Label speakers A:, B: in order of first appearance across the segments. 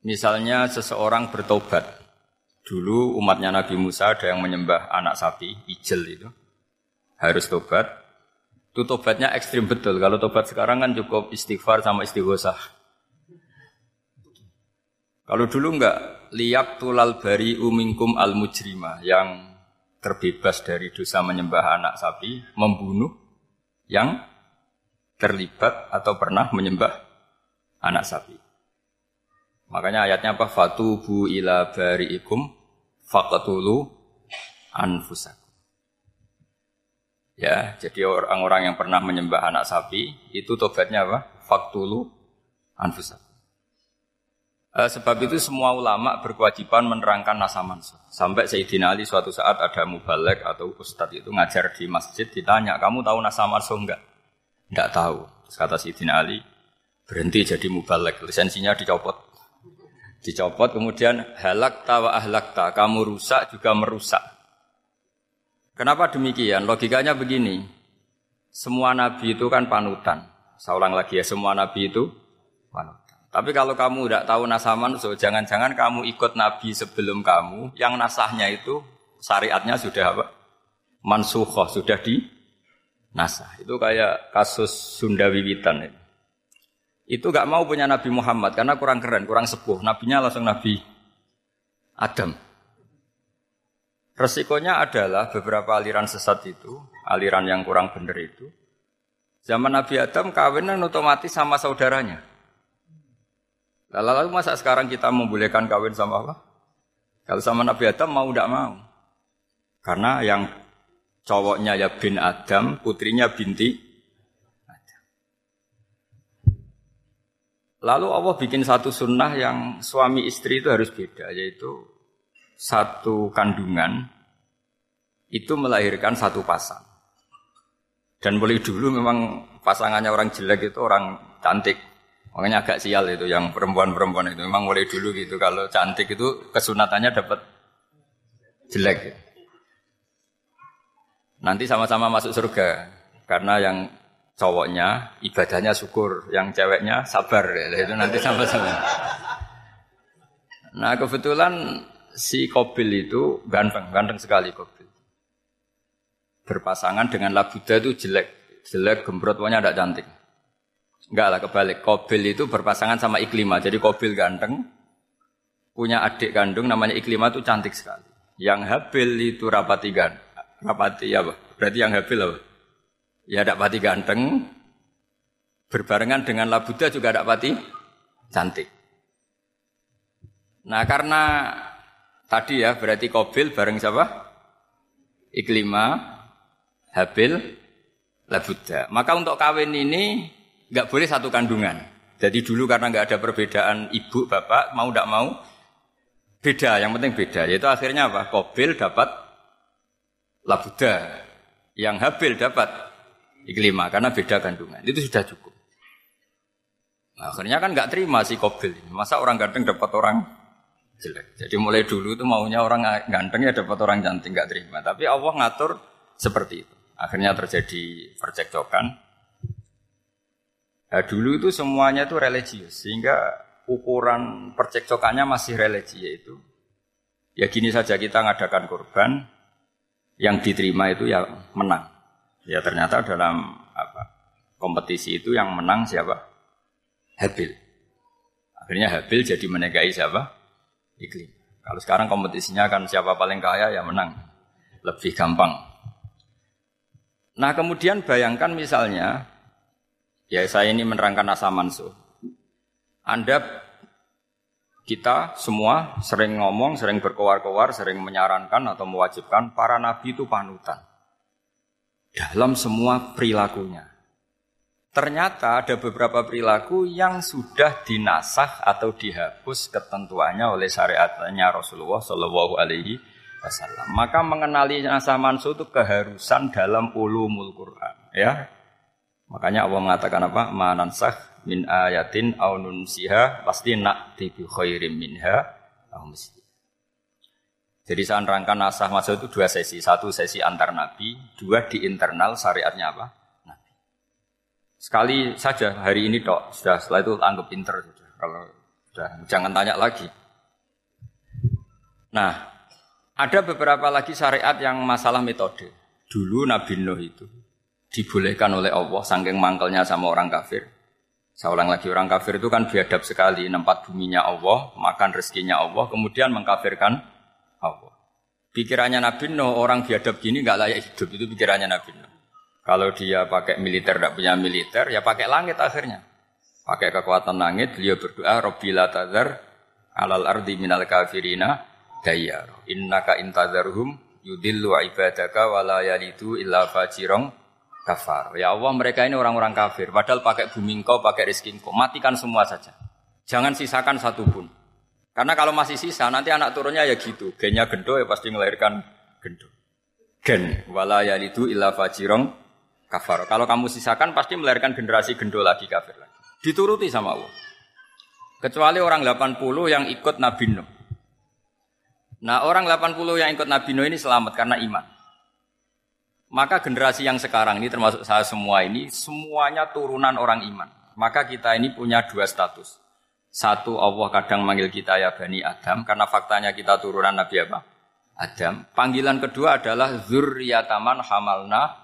A: Misalnya seseorang bertobat. Dulu umatnya Nabi Musa ada yang menyembah anak sapi, ijel itu. Harus tobat. Itu tobatnya ekstrim betul. Kalau tobat sekarang kan cukup istighfar sama istighosah. Kalau dulu enggak, liyak tulal bari umingkum al mujrima yang terbebas dari dosa menyembah anak sapi, membunuh yang terlibat atau pernah menyembah anak sapi. Makanya ayatnya apa? Fatubu ila bari'ikum faqatulu anfusakum. Ya, jadi orang-orang yang pernah menyembah anak sapi itu tobatnya apa? Faktulu anfusakum. Eh, sebab itu semua ulama berkewajiban menerangkan nasa mansuh. Sampai Sayyidina Ali suatu saat ada mubalek atau ustadz itu ngajar di masjid ditanya, kamu tahu nasa mansuh enggak? Enggak tahu. Terus kata Sayyidina Ali, berhenti jadi mubalek, lisensinya dicopot. Dicopot kemudian halak tawa ahlak ta, kamu rusak juga merusak. Kenapa demikian? Logikanya begini. Semua nabi itu kan panutan. Saya ulang lagi ya, semua nabi itu panutan. Tapi kalau kamu tidak tahu nasaman, so jangan-jangan kamu ikut Nabi sebelum kamu, yang nasahnya itu syariatnya sudah apa? Mansuhoh, sudah di nasah. Itu kayak kasus Sunda Wiwitan. Itu. Itu gak mau punya Nabi Muhammad karena kurang keren, kurang sepuh. Nabinya langsung Nabi Adam. Resikonya adalah beberapa aliran sesat itu, aliran yang kurang benar itu. Zaman Nabi Adam kawinan otomatis sama saudaranya. Lalu masa sekarang kita membolehkan kawin sama apa? Kalau sama Nabi Adam mau tidak mau. Karena yang cowoknya ya bin Adam, putrinya binti Lalu Allah bikin satu sunnah yang suami istri itu harus beda, yaitu satu kandungan itu melahirkan satu pasang. Dan boleh dulu memang pasangannya orang jelek itu orang cantik. Makanya agak sial itu yang perempuan-perempuan itu. Memang mulai dulu gitu. Kalau cantik itu kesunatannya dapat jelek. Nanti sama-sama masuk surga. Karena yang cowoknya ibadahnya syukur, yang ceweknya sabar. Ya. Itu nanti sama-sama. Nah kebetulan si Kobil itu ganteng, ganteng sekali Kobil. Berpasangan dengan Labuda itu jelek, jelek, gembrot, pokoknya tidak cantik. Enggak lah kebalik. Kobil itu berpasangan sama Iklima. Jadi Kobil ganteng, punya adik kandung namanya Iklima itu cantik sekali. Yang Habil itu rapati ganteng. Rapati apa? Berarti yang Habil apa? Ya pati ganteng, berbarengan dengan Labuda juga pati cantik. Nah karena tadi ya berarti Kobil bareng siapa? Iklima, Habil, Labuda. Maka untuk kawin ini nggak boleh satu kandungan. Jadi dulu karena nggak ada perbedaan ibu bapak mau tidak mau beda, yang penting beda. Yaitu akhirnya apa? Kobil dapat labuda, yang Habil dapat iklima karena beda kandungan. Itu sudah cukup. Nah, akhirnya kan nggak terima si Kobil Masa orang ganteng dapat orang jelek. Jadi mulai dulu itu maunya orang ganteng ya dapat orang cantik nggak terima. Tapi Allah ngatur seperti itu. Akhirnya terjadi percekcokan. Nah, dulu itu semuanya itu religius sehingga ukuran percekcokannya masih religi yaitu ya gini saja kita ngadakan korban yang diterima itu ya menang. Ya ternyata dalam apa kompetisi itu yang menang siapa? Habil. Akhirnya Habil jadi menegai siapa? Iklim. Kalau sekarang kompetisinya kan siapa paling kaya ya menang. Lebih gampang. Nah kemudian bayangkan misalnya Ya saya ini menerangkan asa mansuh. Anda kita semua sering ngomong, sering berkowar-kowar, sering menyarankan atau mewajibkan para nabi itu panutan dalam semua perilakunya. Ternyata ada beberapa perilaku yang sudah dinasah atau dihapus ketentuannya oleh syariatnya Rasulullah Shallallahu Alaihi Wasallam. Maka mengenali nasa mansuh itu keharusan dalam ulumul Quran. Ya, Makanya Allah mengatakan apa? Manansah min ayatin au nunsiha pasti nak tibi khairim minha au Jadi saya nerangkan nasah masa itu dua sesi. Satu sesi antar nabi, dua di internal syariatnya apa? Nabi. Sekali saja hari ini dok, sudah setelah itu anggap pinter sudah. Kalau Sudah, jangan tanya lagi. Nah, ada beberapa lagi syariat yang masalah metode. Dulu Nabi Nuh itu dibolehkan oleh Allah sangking mangkelnya sama orang kafir. Saya ulang lagi orang kafir itu kan biadab sekali, nempat buminya Allah, makan rezekinya Allah, kemudian mengkafirkan Allah. Pikirannya Nabi Nuh orang biadab gini nggak layak hidup itu pikirannya Nabi Nuh. Kalau dia pakai militer tidak punya militer ya pakai langit akhirnya. Pakai kekuatan langit beliau berdoa Robbila tazar alal ardi minal kafirina dayar. Innaka intazarhum yudillu ibadaka wala yalidu illa fajirong kafar. Ya Allah mereka ini orang-orang kafir. Padahal pakai bumi engkau, pakai rezeki engkau. Matikan semua saja. Jangan sisakan satu pun. Karena kalau masih sisa nanti anak turunnya ya gitu. Gennya gendo ya pasti melahirkan gendo. Gen. Wala yalidu illa fajirong kafar. Kalau kamu sisakan pasti melahirkan generasi gendo lagi kafir lagi. Dituruti sama Allah. Kecuali orang 80 yang ikut Nabi Nuh. Nah orang 80 yang ikut Nabi Nuh ini selamat karena iman. Maka generasi yang sekarang ini termasuk saya semua ini semuanya turunan orang iman. Maka kita ini punya dua status. Satu Allah kadang manggil kita ya Bani Adam karena faktanya kita turunan Nabi apa? Adam. Panggilan kedua adalah zurriyataman hamalna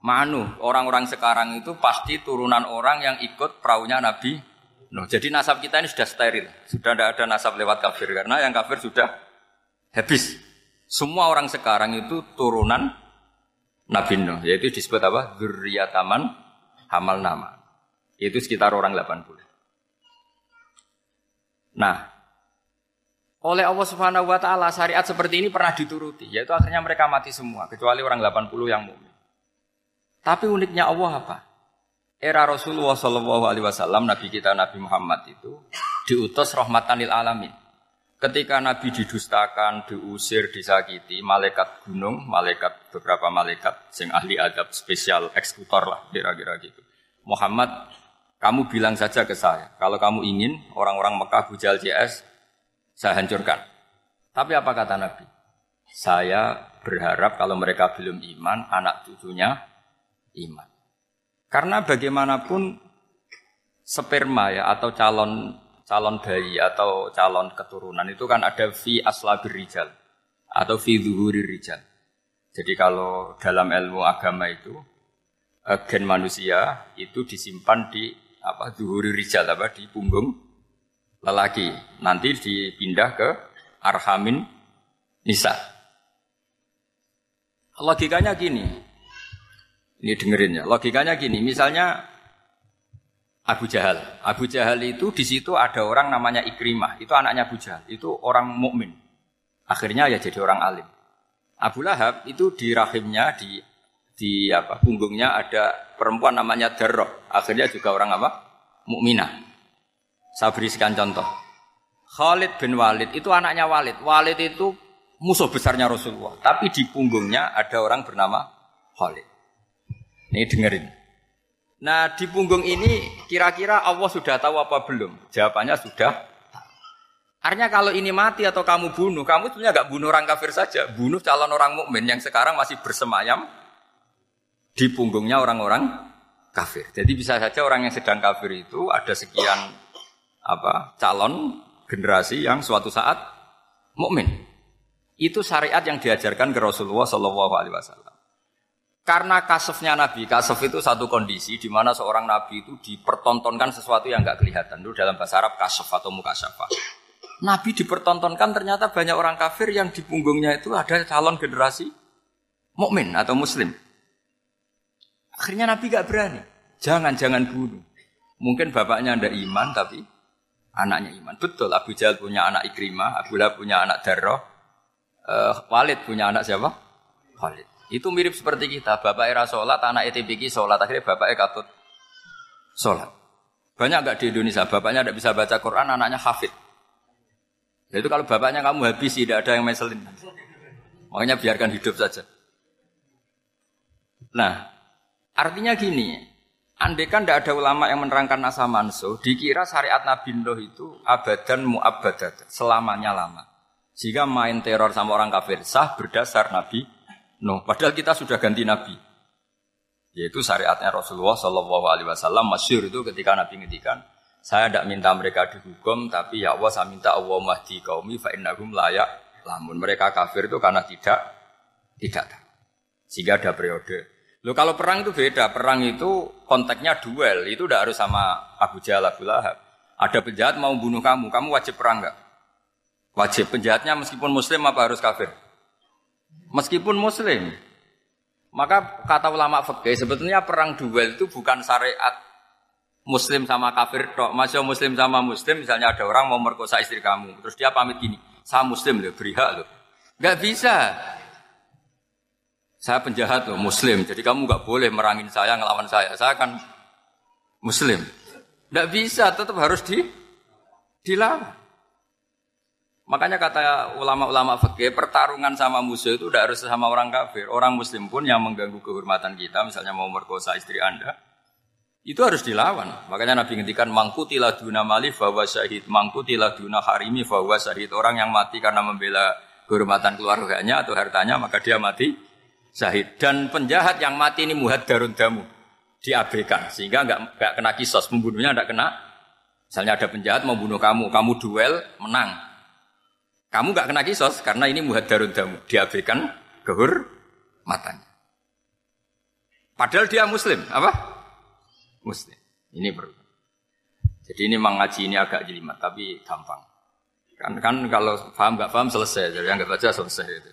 A: manu. Orang-orang sekarang itu pasti turunan orang yang ikut perahunya Nabi Nuh. Jadi nasab kita ini sudah steril. Sudah tidak ada nasab lewat kafir karena yang kafir sudah habis. Semua orang sekarang itu turunan Nabi Nuh, yaitu disebut apa? Zurriyataman Hamal Nama. Itu sekitar orang 80. Nah, oleh Allah Subhanahu wa taala syariat seperti ini pernah dituruti, yaitu akhirnya mereka mati semua kecuali orang 80 yang mukmin. Tapi uniknya Allah apa? Era Rasulullah Shallallahu alaihi wasallam Nabi kita Nabi Muhammad itu diutus rahmatan lil alamin. Ketika Nabi didustakan, diusir, disakiti, malaikat gunung, malaikat beberapa malaikat, sing ahli adab spesial eksekutor lah, kira-kira gitu. Muhammad, kamu bilang saja ke saya, kalau kamu ingin orang-orang Mekah Bujal CS, saya hancurkan. Tapi apa kata Nabi? Saya berharap kalau mereka belum iman, anak cucunya iman. Karena bagaimanapun sperma ya atau calon calon bayi atau calon keturunan itu kan ada fi aslabir rijal atau fi zuhuri rijal. Jadi kalau dalam ilmu agama itu eh, gen manusia itu disimpan di apa zuhuri rijal apa di punggung lelaki. Nanti dipindah ke arhamin nisa. Logikanya gini. Ini dengerin ya. Logikanya gini, misalnya Abu Jahal. Abu Jahal itu di situ ada orang namanya Ikrimah. Itu anaknya Abu Jahal. Itu orang mukmin. Akhirnya ya jadi orang alim. Abu Lahab itu di rahimnya di di apa punggungnya ada perempuan namanya Darroh. Akhirnya juga orang apa? Mukminah. Saya berikan contoh. Khalid bin Walid itu anaknya Walid. Walid itu musuh besarnya Rasulullah. Tapi di punggungnya ada orang bernama Khalid. Ini dengerin. Nah di punggung ini kira-kira Allah sudah tahu apa belum? Jawabannya sudah. Artinya kalau ini mati atau kamu bunuh, kamu sebenarnya nggak bunuh orang kafir saja, bunuh calon orang mukmin yang sekarang masih bersemayam di punggungnya orang-orang kafir. Jadi bisa saja orang yang sedang kafir itu ada sekian apa calon generasi yang suatu saat mukmin. Itu syariat yang diajarkan ke Rasulullah Shallallahu Alaihi Wasallam. Karena kasefnya Nabi, kasef itu satu kondisi di mana seorang Nabi itu dipertontonkan sesuatu yang nggak kelihatan. Itu dalam bahasa Arab kasef atau mukasyafa. Nabi dipertontonkan ternyata banyak orang kafir yang di punggungnya itu ada calon generasi mukmin atau muslim. Akhirnya Nabi gak berani. Jangan, jangan bunuh. Mungkin bapaknya ada iman tapi anaknya iman. Betul, Abu Jahal punya anak Ikrimah, Abu Lahab punya anak Darroh, uh, Walid punya anak siapa? Walid. Itu mirip seperti kita. Bapak era sholat, anak ETPK sholat. Akhirnya bapak katut sholat. Banyak nggak di Indonesia, bapaknya tidak bisa baca Quran, anaknya hafid. Itu kalau bapaknya kamu habis, tidak ada yang meselin. Makanya biarkan hidup saja. Nah, artinya gini, andai kan tidak ada ulama yang menerangkan nasa manso, dikira syariat Nabi Nuh itu abadan mu'abadat, selamanya lama. Jika main teror sama orang kafir sah berdasar Nabi No, padahal kita sudah ganti nabi. Yaitu syariatnya Rasulullah Shallallahu Alaihi Wasallam masyur itu ketika Nabi ngedikan Saya tidak minta mereka dihukum, tapi ya Allah saya minta Allah mahdi kaumi fa innahum layak lamun. Mereka kafir itu karena tidak tidak. Sehingga ada periode. Lo kalau perang itu beda. Perang itu konteksnya duel. Itu tidak harus sama Abu Jahal, Abu Lahab. Ada penjahat mau bunuh kamu, kamu wajib perang nggak? Wajib. Penjahatnya meskipun muslim apa harus kafir? Meskipun muslim. Maka kata ulama fikih sebetulnya perang duel itu bukan syariat muslim sama kafir tok. Masih muslim sama muslim misalnya ada orang mau merkosa istri kamu, terus dia pamit gini, "Saya muslim loh, beri hak loh." Enggak bisa. Saya penjahat loh, muslim. Jadi kamu nggak boleh merangin saya, ngelawan saya. Saya kan muslim. Enggak bisa, tetap harus di dilawan. Makanya kata ulama-ulama fikih, pertarungan sama musuh itu tidak harus sama orang kafir. Orang muslim pun yang mengganggu kehormatan kita, misalnya mau merkosa istri Anda, itu harus dilawan. Makanya Nabi ngendikan mangkutilah duna mali bahwa syahid, mangkutilah duna harimi bahwa syahid. Orang yang mati karena membela kehormatan keluarganya atau hartanya, maka dia mati syahid. Dan penjahat yang mati ini muhad darun damu, diabaikan. Sehingga nggak nggak kena kisos, membunuhnya nggak kena. Misalnya ada penjahat mau bunuh kamu, kamu duel, menang kamu nggak kena kisos karena ini muhadarun damu, diabaikan kehur matanya. Padahal dia muslim, apa? Muslim. Ini perlu. Jadi ini mengaji ini agak jelimat, tapi gampang. Kan kan kalau paham nggak paham selesai, jadi yang nggak baca selesai itu.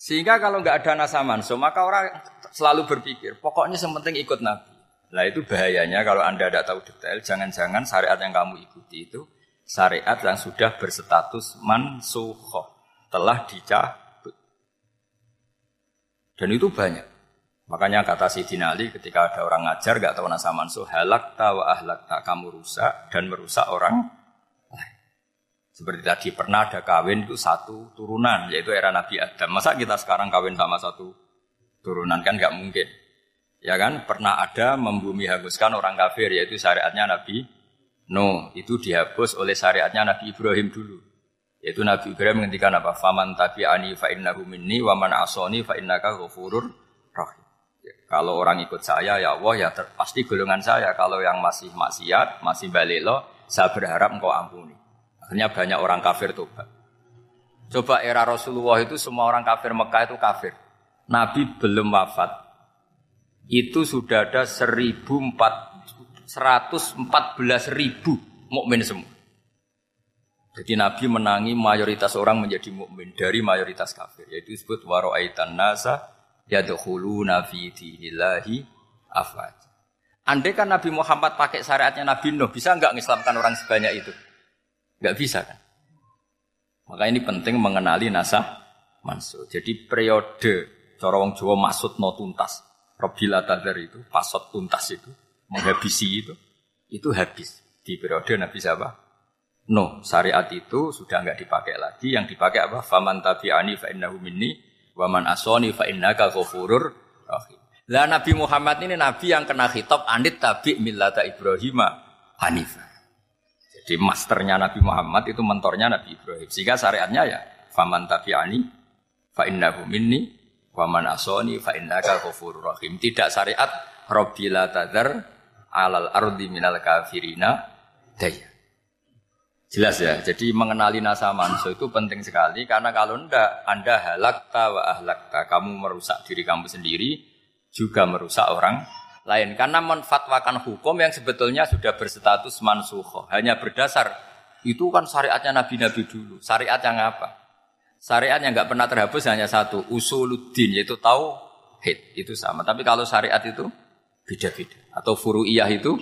A: Sehingga kalau nggak ada nasa maka orang selalu berpikir, pokoknya yang ikut Nabi. Nah itu bahayanya kalau anda tidak tahu detail, jangan-jangan syariat yang kamu ikuti itu syariat yang sudah berstatus mansuhoh telah dicabut. Dan itu banyak. Makanya kata Sidina Ali ketika ada orang ngajar gak tahu nasa mansuh halak tawa ahlak tak kamu rusak dan merusak orang. Seperti tadi pernah ada kawin itu satu turunan yaitu era Nabi Adam. Masa kita sekarang kawin sama satu turunan kan gak mungkin. Ya kan pernah ada membumi hanguskan orang kafir yaitu syariatnya Nabi No, itu dihapus oleh syariatnya Nabi Ibrahim dulu. Yaitu Nabi Ibrahim menghentikan apa? Faman tabi'ani fa innahu minni wa man asoni fa innaka ghafurur rahim. Ya, kalau orang ikut saya ya Allah ya pasti golongan saya. Kalau yang masih maksiat, masih balelo, saya berharap engkau ampuni. Akhirnya banyak orang kafir tobat. Coba era Rasulullah itu semua orang kafir Mekah itu kafir. Nabi belum wafat. Itu sudah ada 1004 114 ribu mukmin semua. Jadi Nabi menangi mayoritas orang menjadi mukmin dari mayoritas kafir. Yaitu disebut waro'aitan nasa yadkhuluna fi dinillahi afwaj. Andai kan Nabi Muhammad pakai syariatnya Nabi Nuh, bisa nggak mengislamkan orang sebanyak itu? Nggak bisa kan? Maka ini penting mengenali nasa mansuh. Jadi periode cara wong Jawa maksud no tuntas. Robila tadar itu, pasot tuntas itu menghabisi itu, itu habis di periode Nabi siapa? No, syariat itu sudah nggak dipakai lagi. Yang dipakai apa? Faman tabi'ani fa innahu minni wa man asoni fa innaka ghafurur. Lah Nabi Muhammad ini nabi yang kena khitab anit tabi millata Ibrahim Hanifah. Jadi masternya Nabi Muhammad itu mentornya Nabi Ibrahim. Sehingga syariatnya ya faman tabi'ani fa innahu minni wa man asoni fa innaka ghafurur rahim. Tidak syariat Rabbila tadar alal ardi minal kafirina daya. Jelas ya, jadi mengenali nasa manso itu penting sekali karena kalau ndak Anda halakta wa ahlakta, kamu merusak diri kamu sendiri juga merusak orang lain karena menfatwakan hukum yang sebetulnya sudah berstatus mansuho hanya berdasar itu kan syariatnya nabi-nabi dulu syariat yang apa syariat yang nggak pernah terhapus hanya satu usuluddin yaitu tahu hit itu sama tapi kalau syariat itu beda-beda. Atau furu'iyah itu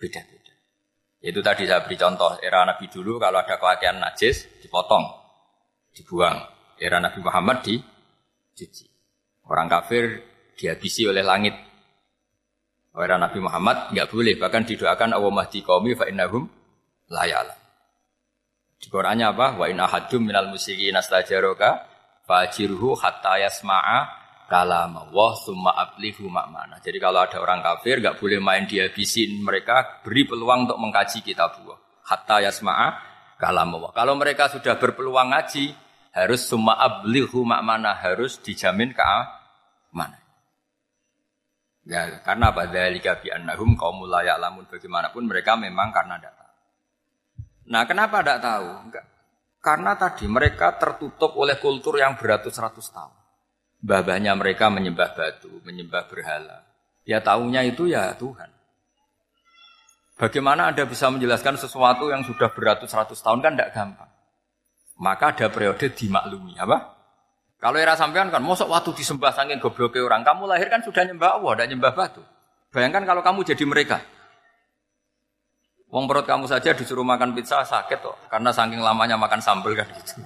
A: beda-beda. Itu tadi saya beri contoh, era Nabi dulu kalau ada pakaian najis, dipotong, dibuang. Era Nabi Muhammad di cuci. Orang kafir dihabisi oleh langit. Era Nabi Muhammad nggak boleh, bahkan didoakan Allah mahdi qaumi fa innahum layala. Di Qurannya apa? Wa inna hadum minal musyikin astajaroka fajirhu hatta yasma'a kalam Allah summa ablihu makmana. Jadi kalau ada orang kafir nggak boleh main dihabisin mereka beri peluang untuk mengkaji kitab Allah. Hatta yasma'a kalam Allah. Kalau mereka sudah berpeluang ngaji harus summa ablihu makmana harus dijamin ke mana. Ya, karena apa? Dzalika bi annahum qaumul la ya'lamun. Bagaimanapun mereka memang karena tidak tahu. Nah, kenapa tidak tahu? Enggak. Karena tadi mereka tertutup oleh kultur yang beratus-ratus tahun. Babahnya mereka menyembah batu, menyembah berhala. Ya tahunya itu ya Tuhan. Bagaimana Anda bisa menjelaskan sesuatu yang sudah beratus-ratus tahun kan tidak gampang. Maka ada periode dimaklumi, apa? Kalau era sampean kan, mosok waktu disembah saking gobloknya orang, kamu lahir kan sudah nyembah Allah, tidak nyembah batu. Bayangkan kalau kamu jadi mereka. Wong perut kamu saja disuruh makan pizza sakit kok, karena saking lamanya makan sambal kan gitu.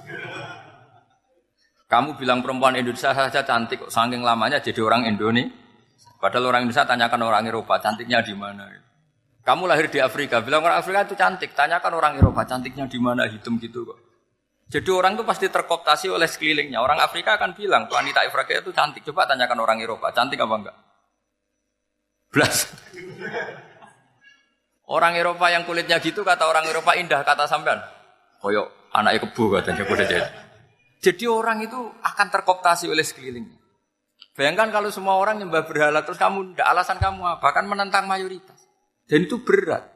A: Kamu bilang perempuan Indonesia saja cantik kok, saking lamanya jadi orang Indonesia. Padahal orang Indonesia tanyakan orang Eropa, cantiknya di mana? Kamu lahir di Afrika, bilang orang Afrika itu cantik, tanyakan orang Eropa, cantiknya di mana? Hitam gitu kok. Jadi orang itu pasti terkooptasi oleh sekelilingnya. Orang Afrika akan bilang, wanita Afrika itu cantik. Coba tanyakan orang Eropa, cantik apa enggak? Blas. Orang Eropa yang kulitnya gitu, kata orang Eropa indah, kata sampean. Koyok anaknya kebu katanya kuda jadi. Orang itu akan terkooptasi oleh sekelilingnya. Bayangkan kalau semua orang nyembah berhala, terus kamu, tidak alasan kamu apa? Bahkan menentang mayoritas. Dan itu berat.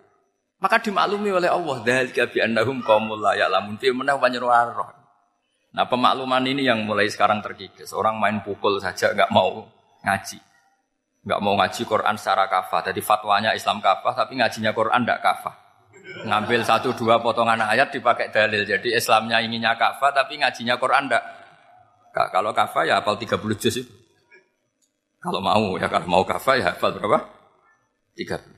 A: Maka dimaklumi oleh Allah, dzalika bi annahum qaumul la ya'lamun fi manah roh. Nah, pemakluman ini yang mulai sekarang terkikis. Orang main pukul saja nggak mau ngaji. Nggak mau ngaji Quran secara kafah. Jadi fatwanya Islam kafah, tapi ngajinya Quran tidak kafah. Ngambil satu dua potongan ayat dipakai dalil. Jadi Islamnya inginnya kafah, tapi ngajinya Quran tidak. Kalau kafah ya hafal 30 juz itu. Kalau mau ya kalau mau kafah ya hafal berapa? 30.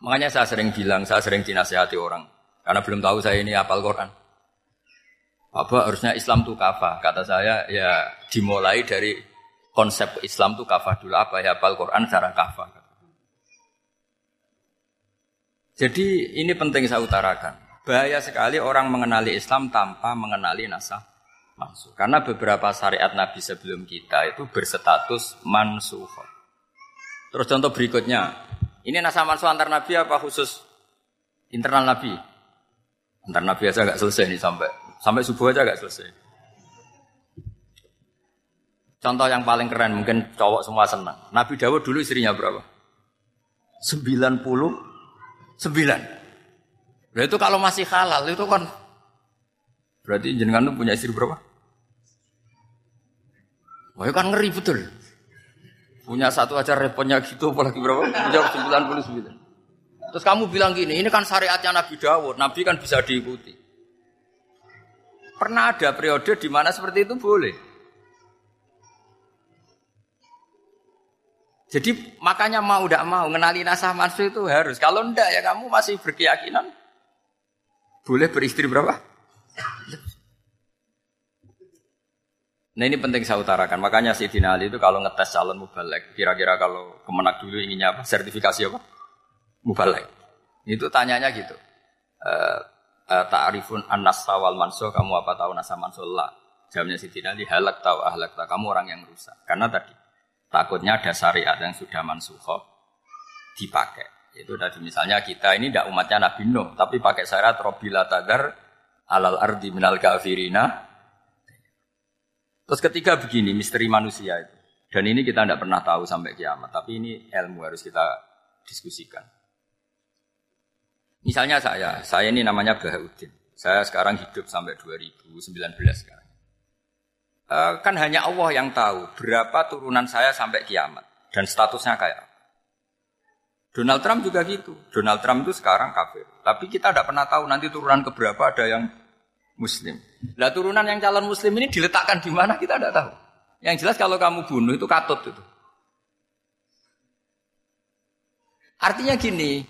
A: Makanya saya sering bilang, saya sering dinasihati orang. Karena belum tahu saya ini apal Quran. Apa harusnya Islam itu kafah? Kata saya ya dimulai dari konsep Islam itu kafah dulu. Apa ya apal Quran secara kafah. Jadi ini penting saya utarakan. Bahaya sekali orang mengenali Islam tanpa mengenali nasah mansuh. Karena beberapa syariat Nabi sebelum kita itu berstatus mansuh. Terus contoh berikutnya, ini nasa mansuh antar nabi apa khusus internal nabi? Antar nabi aja nggak selesai nih sampai sampai subuh aja nggak selesai. Contoh yang paling keren mungkin cowok semua senang. Nabi Dawud dulu istrinya berapa? 99. Nah itu kalau masih halal itu kan berarti jenengan tuh punya istri berapa? Wah, kan ngeri betul. Punya satu aja repotnya gitu, apalagi berapa? Punya 99. Terus kamu bilang gini, ini kan syariatnya Nabi Dawud, Nabi kan bisa diikuti. Pernah ada periode di mana seperti itu boleh. Jadi makanya mau tidak mau ngenali nasah mansuh itu harus. Kalau ndak ya kamu masih berkeyakinan boleh beristri berapa? Nah ini penting saya utarakan. Makanya si Ali itu kalau ngetes calon mubalek, kira-kira kalau kemenak dulu inginnya apa? Sertifikasi apa? Mubalek. Itu tanyanya gitu. Uh, uh, Ta'arifun anas wal manso, kamu apa tahu nasa manso lah. Jawabnya si Ali, halak tahu ahlak tahu, kamu orang yang rusak. Karena tadi takutnya ada syariat yang sudah mansuho dipakai. Itu tadi misalnya kita ini tidak umatnya Nabi Nuh, tapi pakai syarat robila tagar alal ardi minal kafirina Terus ketiga begini, misteri manusia itu. Dan ini kita tidak pernah tahu sampai kiamat. Tapi ini ilmu harus kita diskusikan. Misalnya saya, saya ini namanya Bahaudin. Saya sekarang hidup sampai 2019 sekarang. E, kan hanya Allah yang tahu berapa turunan saya sampai kiamat. Dan statusnya kayak apa. Donald Trump juga gitu. Donald Trump itu sekarang kafir. Tapi kita tidak pernah tahu nanti turunan keberapa ada yang muslim. Lah turunan yang calon muslim ini diletakkan di mana kita tidak tahu. Yang jelas kalau kamu bunuh itu katut itu. Artinya gini,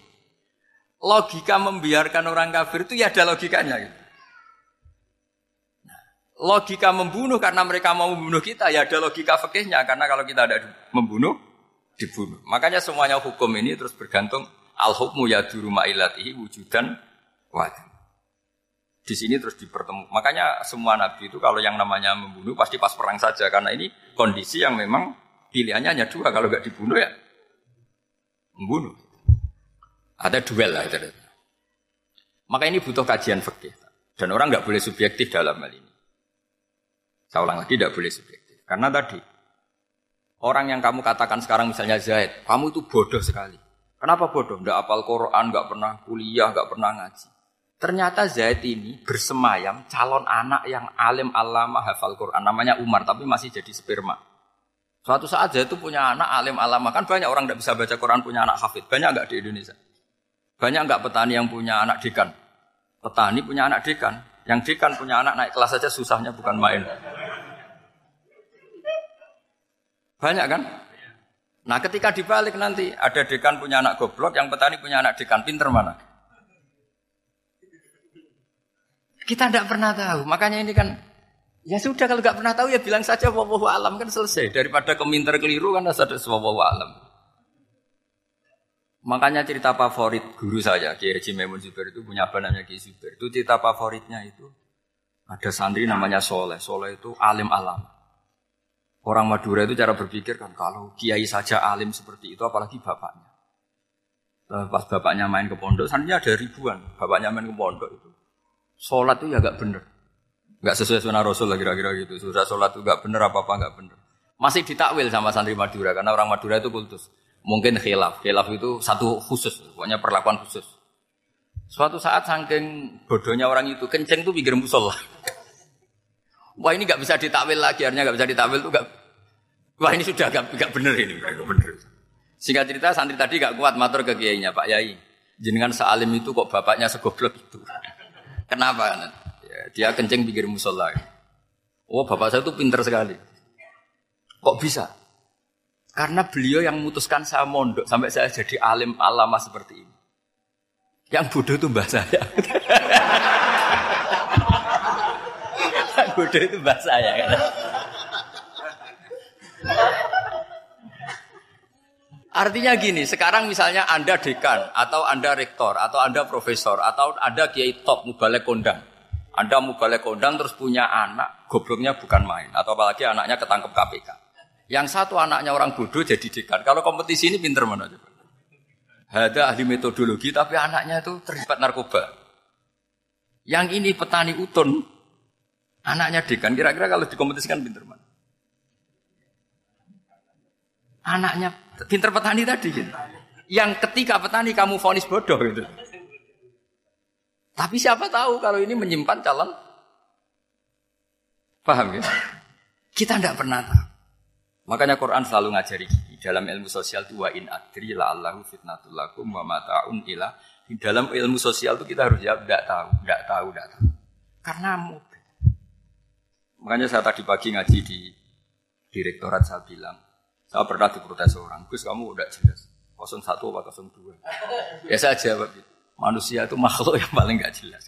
A: logika membiarkan orang kafir itu ya ada logikanya. Gitu. Nah, logika membunuh karena mereka mau membunuh kita ya ada logika fikihnya karena kalau kita ada membunuh dibunuh. Makanya semuanya hukum ini terus bergantung al hukmu ya ilatihi wujudan wajib. Di sini terus dipertemukan. Makanya semua nabi itu kalau yang namanya membunuh pasti pas perang saja karena ini kondisi yang memang pilihannya hanya dua kalau nggak dibunuh ya membunuh. Ada duel lah itu. Maka ini butuh kajian fikih dan orang nggak boleh subjektif dalam hal ini. Saya ulang lagi tidak boleh subjektif karena tadi Orang yang kamu katakan sekarang misalnya Zaid, kamu itu bodoh sekali. Kenapa bodoh? Tidak apal Quran, nggak pernah kuliah, nggak pernah ngaji. Ternyata Zaid ini bersemayam calon anak yang alim alama hafal Quran. Namanya Umar, tapi masih jadi sperma. Suatu saat Zaid itu punya anak alim alama. Kan banyak orang tidak bisa baca Quran punya anak hafid. Banyak nggak di Indonesia? Banyak nggak petani yang punya anak dekan? Petani punya anak dekan. Yang dekan punya anak naik kelas saja susahnya bukan main. Banyak kan? Nah ketika dibalik nanti ada dekan punya anak goblok, yang petani punya anak dekan pinter mana? Kita tidak pernah tahu. Makanya ini kan ya sudah kalau nggak pernah tahu ya bilang saja wawahu alam kan selesai. Daripada keminter keliru kan ada wawahu alam. Makanya cerita favorit guru saya, Kiai Haji Maimun Zubair itu punya apa namanya Kiai Zubair. Itu cerita favoritnya itu ada santri namanya Soleh. Soleh itu alim alam. Orang Madura itu cara berpikir kan kalau kiai saja alim seperti itu apalagi bapaknya. Pas bapaknya main ke pondok, santrinya ada ribuan. Bapaknya main ke pondok itu. Sholat itu ya gak bener. Gak sesuai sunnah Rasul lah kira-kira gitu. Sudah sholat itu gak bener apa-apa gak bener. Masih ditakwil sama santri Madura karena orang Madura itu kultus. Mungkin khilaf. Khilaf itu satu khusus, pokoknya perlakuan khusus. Suatu saat saking bodohnya orang itu kenceng tuh pikir musola. Wah ini nggak bisa ditakwil lagi, artinya nggak bisa ditakwil tuh gak. Wah ini sudah gak, gak bener ini, gak bener. Singkat cerita santri tadi gak kuat matur ke kiainya Pak Yai. Jenengan sealim itu kok bapaknya segoblok itu. Kenapa? Ya, dia kencing pikir musola. Oh bapak saya itu pinter sekali. Kok bisa? Karena beliau yang memutuskan saya mondok sampai saya jadi alim alama seperti ini. Yang bodoh itu mbah saya. bodoh itu bahasa ya kan. Artinya gini, sekarang misalnya Anda dekan, atau Anda rektor, atau Anda profesor, atau Anda kiai top, mubalek kondang. Anda mubalek kondang terus punya anak, gobloknya bukan main. Atau apalagi anaknya ketangkep KPK. Yang satu anaknya orang bodoh jadi dekan. Kalau kompetisi ini pinter mana? Ada ahli metodologi, tapi anaknya itu terlibat narkoba. Yang ini petani utun, Anaknya dekan, kira-kira kalau dikompetisikan pinter mana? Anaknya pinter petani tadi gitu. Yang ketika petani kamu vonis bodoh gitu. Tapi siapa tahu kalau ini menyimpan calon Paham ya? Kita tidak pernah tahu. Makanya Quran selalu ngajari dalam ilmu sosial itu wa in adri la allahu fitnatul lakum wa mata'un ila di dalam ilmu sosial itu kita harus jawab tidak tahu, tidak tahu, tidak tahu. Karena Makanya saya tadi pagi ngaji di direktorat saya bilang, saya pernah diprotes orang, Gus kamu udah jelas, 01 apa 02. Ya saya jawab gitu. Manusia itu makhluk yang paling gak jelas.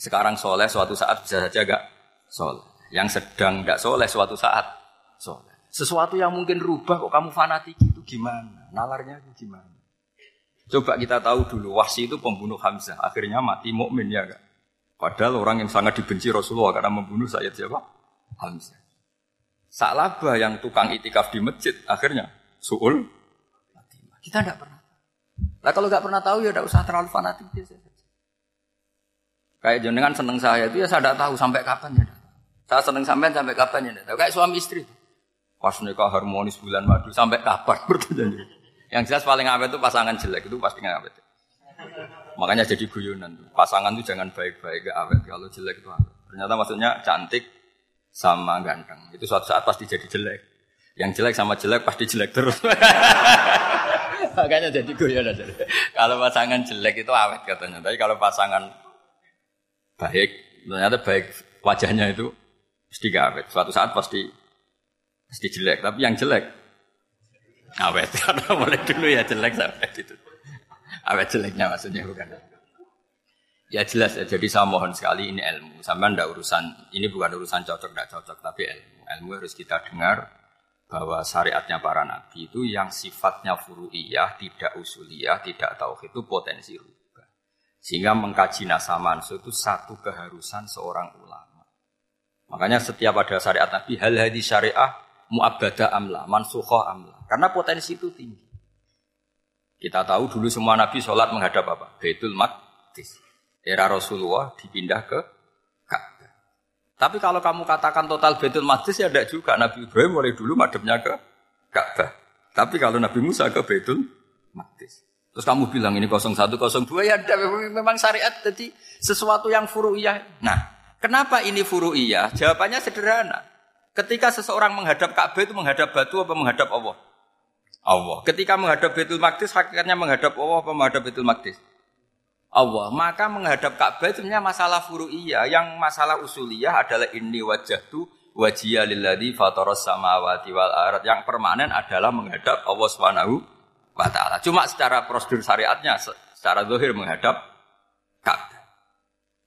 A: Sekarang soleh suatu saat bisa saja gak soleh. Yang sedang gak soleh suatu saat soleh. Sesuatu yang mungkin rubah kok kamu fanatik itu gimana? Nalarnya itu gimana? Coba kita tahu dulu, Wahsi itu pembunuh Hamzah. Akhirnya mati mukmin ya gak? Padahal orang yang sangat dibenci Rasulullah karena membunuh Sayyid siapa? Hamzah. Salabah yang tukang itikaf di masjid akhirnya suul Kita tidak pernah. Nah kalau nggak pernah tahu ya tidak usah terlalu fanatik Kayak jenengan seneng saya itu ya saya tidak tahu sampai kapan ya. Saya seneng sampai sampai kapan ya. Tahu. Kayak suami istri. Pas nikah harmonis bulan madu sampai kapan berarti Yang jelas paling awet itu pasangan jelek itu pasti nggak awet. Makanya jadi guyonan. Pasangan itu jangan baik-baik gak awet. Kalau jelek itu awet. Ternyata maksudnya cantik, sama ganteng. Itu suatu saat pasti jadi jelek. Yang jelek sama jelek pasti jelek terus. Makanya jadi guyon aja. Kalau pasangan jelek itu awet katanya. Tapi kalau pasangan baik, ternyata baik wajahnya itu pasti gak awet. Suatu saat pasti pasti jelek. Tapi yang jelek awet. Karena mulai dulu ya jelek sampai gitu. Awet jeleknya maksudnya bukan. Ya jelas ya, jadi saya mohon sekali ini ilmu. Sama ndak urusan, ini bukan urusan cocok ndak cocok, tapi ilmu. Ilmu harus kita dengar bahwa syariatnya para nabi itu yang sifatnya furu'iyah, tidak usuliyah, tidak tauhid itu potensi rubah. Sehingga mengkaji nasa mansu itu satu keharusan seorang ulama. Makanya setiap ada syariat nabi, hal hadis syariah mu'abbada amla, mansukhah amla. Karena potensi itu tinggi. Kita tahu dulu semua nabi sholat menghadap apa? Baitul Maqdis era Rasulullah dipindah ke Ka'bah. Tapi kalau kamu katakan total Betul Maqdis ya tidak juga. Nabi Ibrahim mulai dulu madepnya ke Ka'bah. Tapi kalau Nabi Musa ke Baitul Maqdis. Terus kamu bilang ini 01, 02 ya memang syariat jadi sesuatu yang furu'iyah. Nah, kenapa ini furu'iyah? Jawabannya sederhana. Ketika seseorang menghadap Ka'bah itu menghadap batu apa menghadap Allah? Allah. Ketika menghadap Baitul Maqdis hakikatnya menghadap Allah apa menghadap Baitul Maqdis? Allah. Maka menghadap Ka'bah itu masalah furu'iyah. Yang masalah usuliyah adalah ini wajah tu wajiyah lilladzi fataras samawati wal ard. Yang permanen adalah menghadap Allah Subhanahu wa taala. Cuma secara prosedur syariatnya secara zahir menghadap Ka'bah.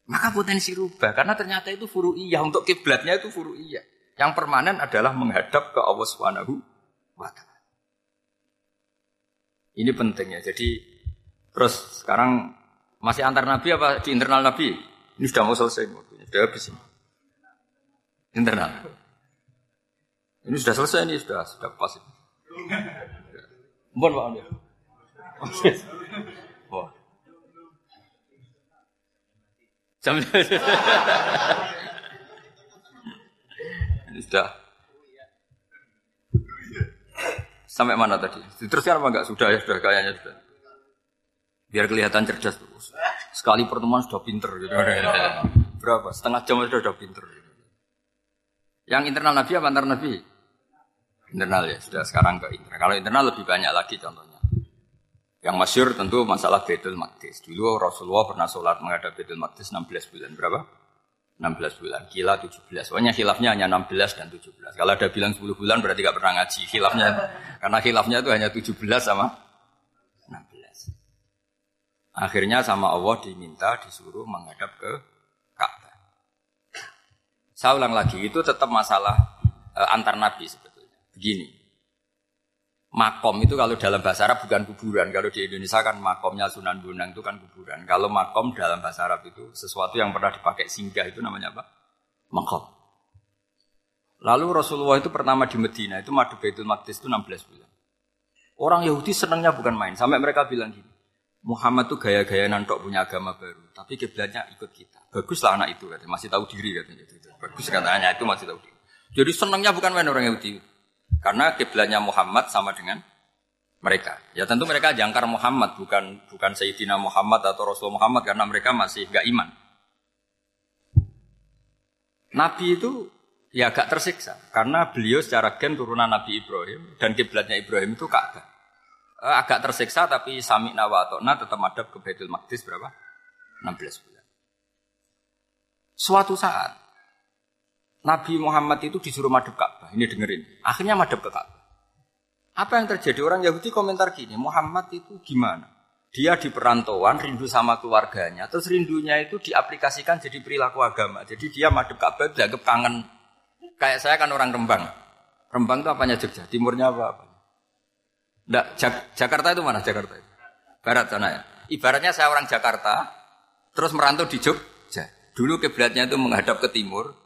A: Maka potensi rubah karena ternyata itu furu'iyah untuk kiblatnya itu furu'iyah. Yang permanen adalah menghadap ke Allah Subhanahu wa taala. Ini penting ya. Jadi terus sekarang masih antar nabi apa di internal nabi? Ini sudah mau selesai waktunya, sudah habis ini. Internal. Ini sudah selesai ini sudah sudah pas ini. Mohon Pak Amir. Sudah Sampai mana tadi? Diteruskan apa enggak? Sudah ya, sudah kayaknya sudah. Biar kelihatan cerdas terus. Sekali pertemuan sudah pinter gitu. Berapa? Setengah jam sudah sudah pinter. Gitu. Yang internal Nabi apa antar Nabi? Internal ya, sudah sekarang ke internal. Kalau internal lebih banyak lagi contohnya. Yang masyur tentu masalah Betul Maqdis. Dulu Rasulullah pernah sholat menghadap Betul Maqdis 16 bulan. Berapa? 16 bulan. Kila 17. Soalnya khilafnya hanya 16 dan 17. Kalau ada bilang 10 bulan berarti gak pernah ngaji. Khilafnya, karena khilafnya itu hanya 17 sama 16. Akhirnya sama Allah diminta disuruh menghadap ke Ka'bah. Saya ulang lagi, itu tetap masalah e, antar nabi sebetulnya. Begini, Makom itu kalau dalam bahasa Arab bukan kuburan. Kalau di Indonesia kan makomnya Sunan Bonang itu kan kuburan. Kalau makom dalam bahasa Arab itu sesuatu yang pernah dipakai singgah itu namanya apa? Makom. Lalu Rasulullah itu pertama di Medina itu madu Baitul Maqdis itu 16 bulan. Orang Yahudi senangnya bukan main. Sampai mereka bilang gini, Muhammad tuh gaya-gaya nantok punya agama baru. Tapi kiblatnya ikut kita. Baguslah anak itu katanya. Masih tahu diri katanya. Bagus katanya itu masih tahu diri. Jadi senangnya bukan main orang Yahudi. Karena kiblatnya Muhammad sama dengan mereka. Ya tentu mereka jangkar Muhammad, bukan bukan Sayyidina Muhammad atau Rasul Muhammad karena mereka masih gak iman. Nabi itu ya agak tersiksa karena beliau secara gen turunan Nabi Ibrahim dan kiblatnya Ibrahim itu Ka'bah. Eh, agak tersiksa tapi sami nawatona tetap madhab ke Baitul Maqdis berapa? 16 bulan. Suatu saat Nabi Muhammad itu disuruh madep Ka'bah. Ini dengerin. Akhirnya madep ke Ka'bah. Apa yang terjadi? Orang Yahudi komentar gini, Muhammad itu gimana? Dia di perantauan, rindu sama keluarganya. Terus rindunya itu diaplikasikan jadi perilaku agama. Jadi dia madep Ka'bah dianggap kangen. Kayak saya kan orang Rembang. Rembang itu apanya Jogja? Timurnya apa? Nggak, Jak Jakarta itu mana Jakarta itu? Barat sana ya. Ibaratnya saya orang Jakarta, terus merantau di Jogja. Dulu kiblatnya itu menghadap ke timur,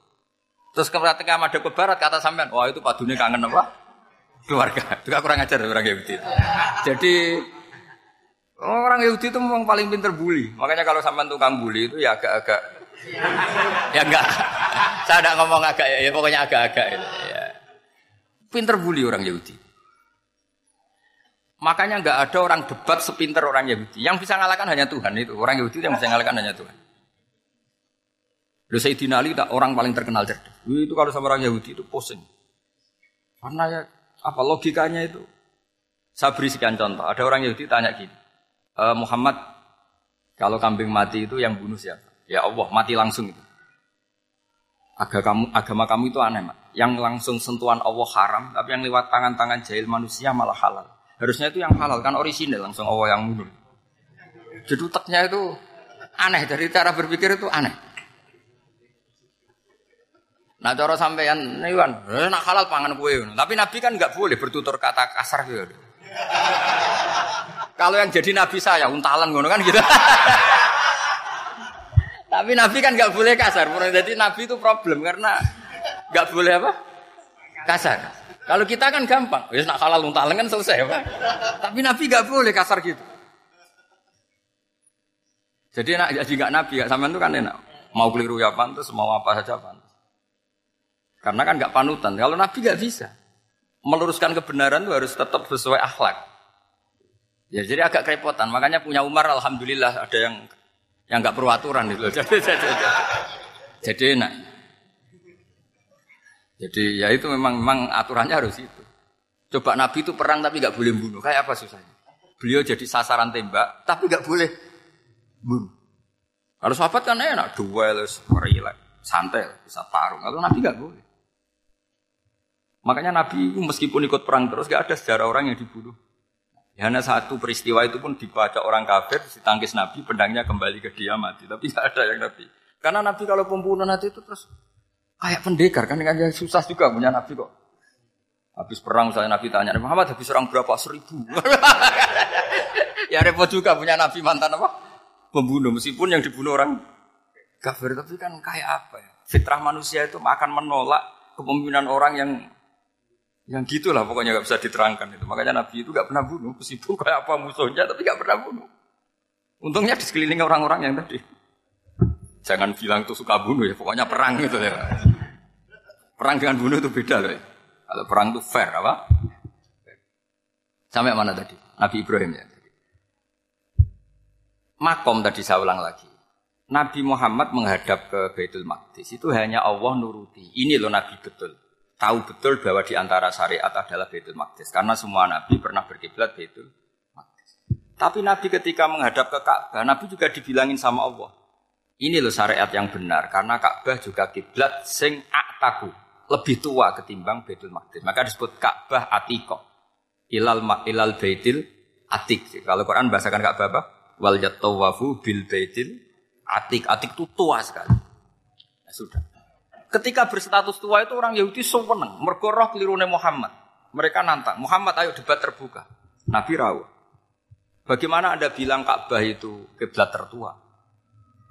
A: Terus ketika madep ke barat kata sampean, wah itu padunya kangen apa? Keluarga. Itu kurang ajar orang Yahudi. Jadi orang Yahudi itu memang paling pinter bully. Makanya kalau sampean tukang bully itu ya agak-agak ya enggak. Saya tidak ngomong agak ya, pokoknya agak-agak ya. Pinter bully orang Yahudi. Makanya enggak ada orang debat sepinter orang Yahudi. Yang bisa ngalahkan hanya Tuhan itu. Orang Yahudi yang bisa ngalahkan hanya Tuhan. Lalu Sayyidina Ali tak orang paling terkenal cerdas. Itu kalau sama orang Yahudi itu pusing. Karena ya apa logikanya itu? Saya beri sekian contoh. Ada orang Yahudi tanya gini, e, Muhammad kalau kambing mati itu yang bunuh siapa? Ya Allah mati langsung itu. Agama kamu, agama kamu itu aneh, mak. Yang langsung sentuhan Allah haram, tapi yang lewat tangan-tangan jahil manusia malah halal. Harusnya itu yang halal kan orisinal langsung Allah yang bunuh. Jeduteknya itu aneh dari cara berpikir itu aneh. Nah cara sampean niwan, eh, nak halal pangan kue. Tapi Nabi kan nggak boleh bertutur kata kasar gitu. Kalau yang jadi Nabi saya untalan ngono kan gitu. Tapi Nabi kan nggak boleh kasar. Jadi Nabi itu problem karena nggak boleh apa? Kasar. Kalau kita kan gampang, ya nak halal untalan kan selesai apa? Tapi Nabi nggak boleh kasar gitu. Jadi nak jadi nggak Nabi, gak sampean itu kan enak. Mau keliru ya pantas, mau apa saja pantas. Karena kan nggak panutan. Kalau Nabi nggak bisa. meluruskan kebenaran itu harus tetap sesuai akhlak. Ya jadi agak kerepotan. Makanya punya Umar alhamdulillah ada yang yang nggak perlu aturan itu. Jadi, jadi, jadi, jadi enak. Jadi ya itu memang memang aturannya harus itu. Coba Nabi itu perang tapi nggak boleh bunuh. Kayak apa susahnya? Beliau jadi sasaran tembak tapi nggak boleh bunuh. Kalau sahabat kan enak, duel, relax, santai, bisa tarung. Kalau Nabi nggak boleh. Makanya Nabi meskipun ikut perang terus gak ada sejarah orang yang dibunuh. Ya, hanya satu peristiwa itu pun dibaca orang kafir, ditangkis Nabi, pedangnya kembali ke dia mati. Tapi gak ada yang Nabi. Karena Nabi kalau pembunuh nanti itu terus kayak pendekar kan kan susah juga punya Nabi kok. Habis perang misalnya Nabi tanya, Muhammad habis orang berapa? Seribu. ya repot juga punya Nabi mantan apa? Pembunuh meskipun yang dibunuh orang kafir tapi kan kayak apa ya? Fitrah manusia itu akan menolak kepemimpinan orang yang yang gitulah pokoknya nggak bisa diterangkan itu. Makanya Nabi itu nggak pernah bunuh, meskipun kayak apa musuhnya, tapi nggak pernah bunuh. Untungnya di sekeliling orang-orang yang tadi. Jangan bilang itu suka bunuh ya, pokoknya perang gitu ya. Perang dengan bunuh itu beda loh. Ya. Kalau perang itu fair apa? Sampai mana tadi? Nabi Ibrahim ya. Makom tadi saya ulang lagi. Nabi Muhammad menghadap ke Baitul Maqdis itu hanya Allah nuruti. Ini loh Nabi betul tahu betul bahwa di antara syariat adalah Baitul Maqdis karena semua nabi pernah berkiblat Baitul Maqdis. Tapi nabi ketika menghadap ke Ka'bah, nabi juga dibilangin sama Allah. Ini loh syariat yang benar karena Ka'bah juga kiblat sing aktaku, lebih tua ketimbang Baitul Maqdis. Maka disebut Ka'bah Atiko. Ilal ilal Baitil Atik. Kalau Quran bahasakan Ka'bah apa? Wal yatawafu bil Baitil Atik. Atik itu tua sekali. Ya, sudah. Ketika berstatus tua itu orang Yahudi seneng, mergo roh kelirune Muhammad. Mereka nantang, Muhammad ayo debat terbuka. Nabi rawuh. Bagaimana Anda bilang Ka'bah itu kiblat tertua?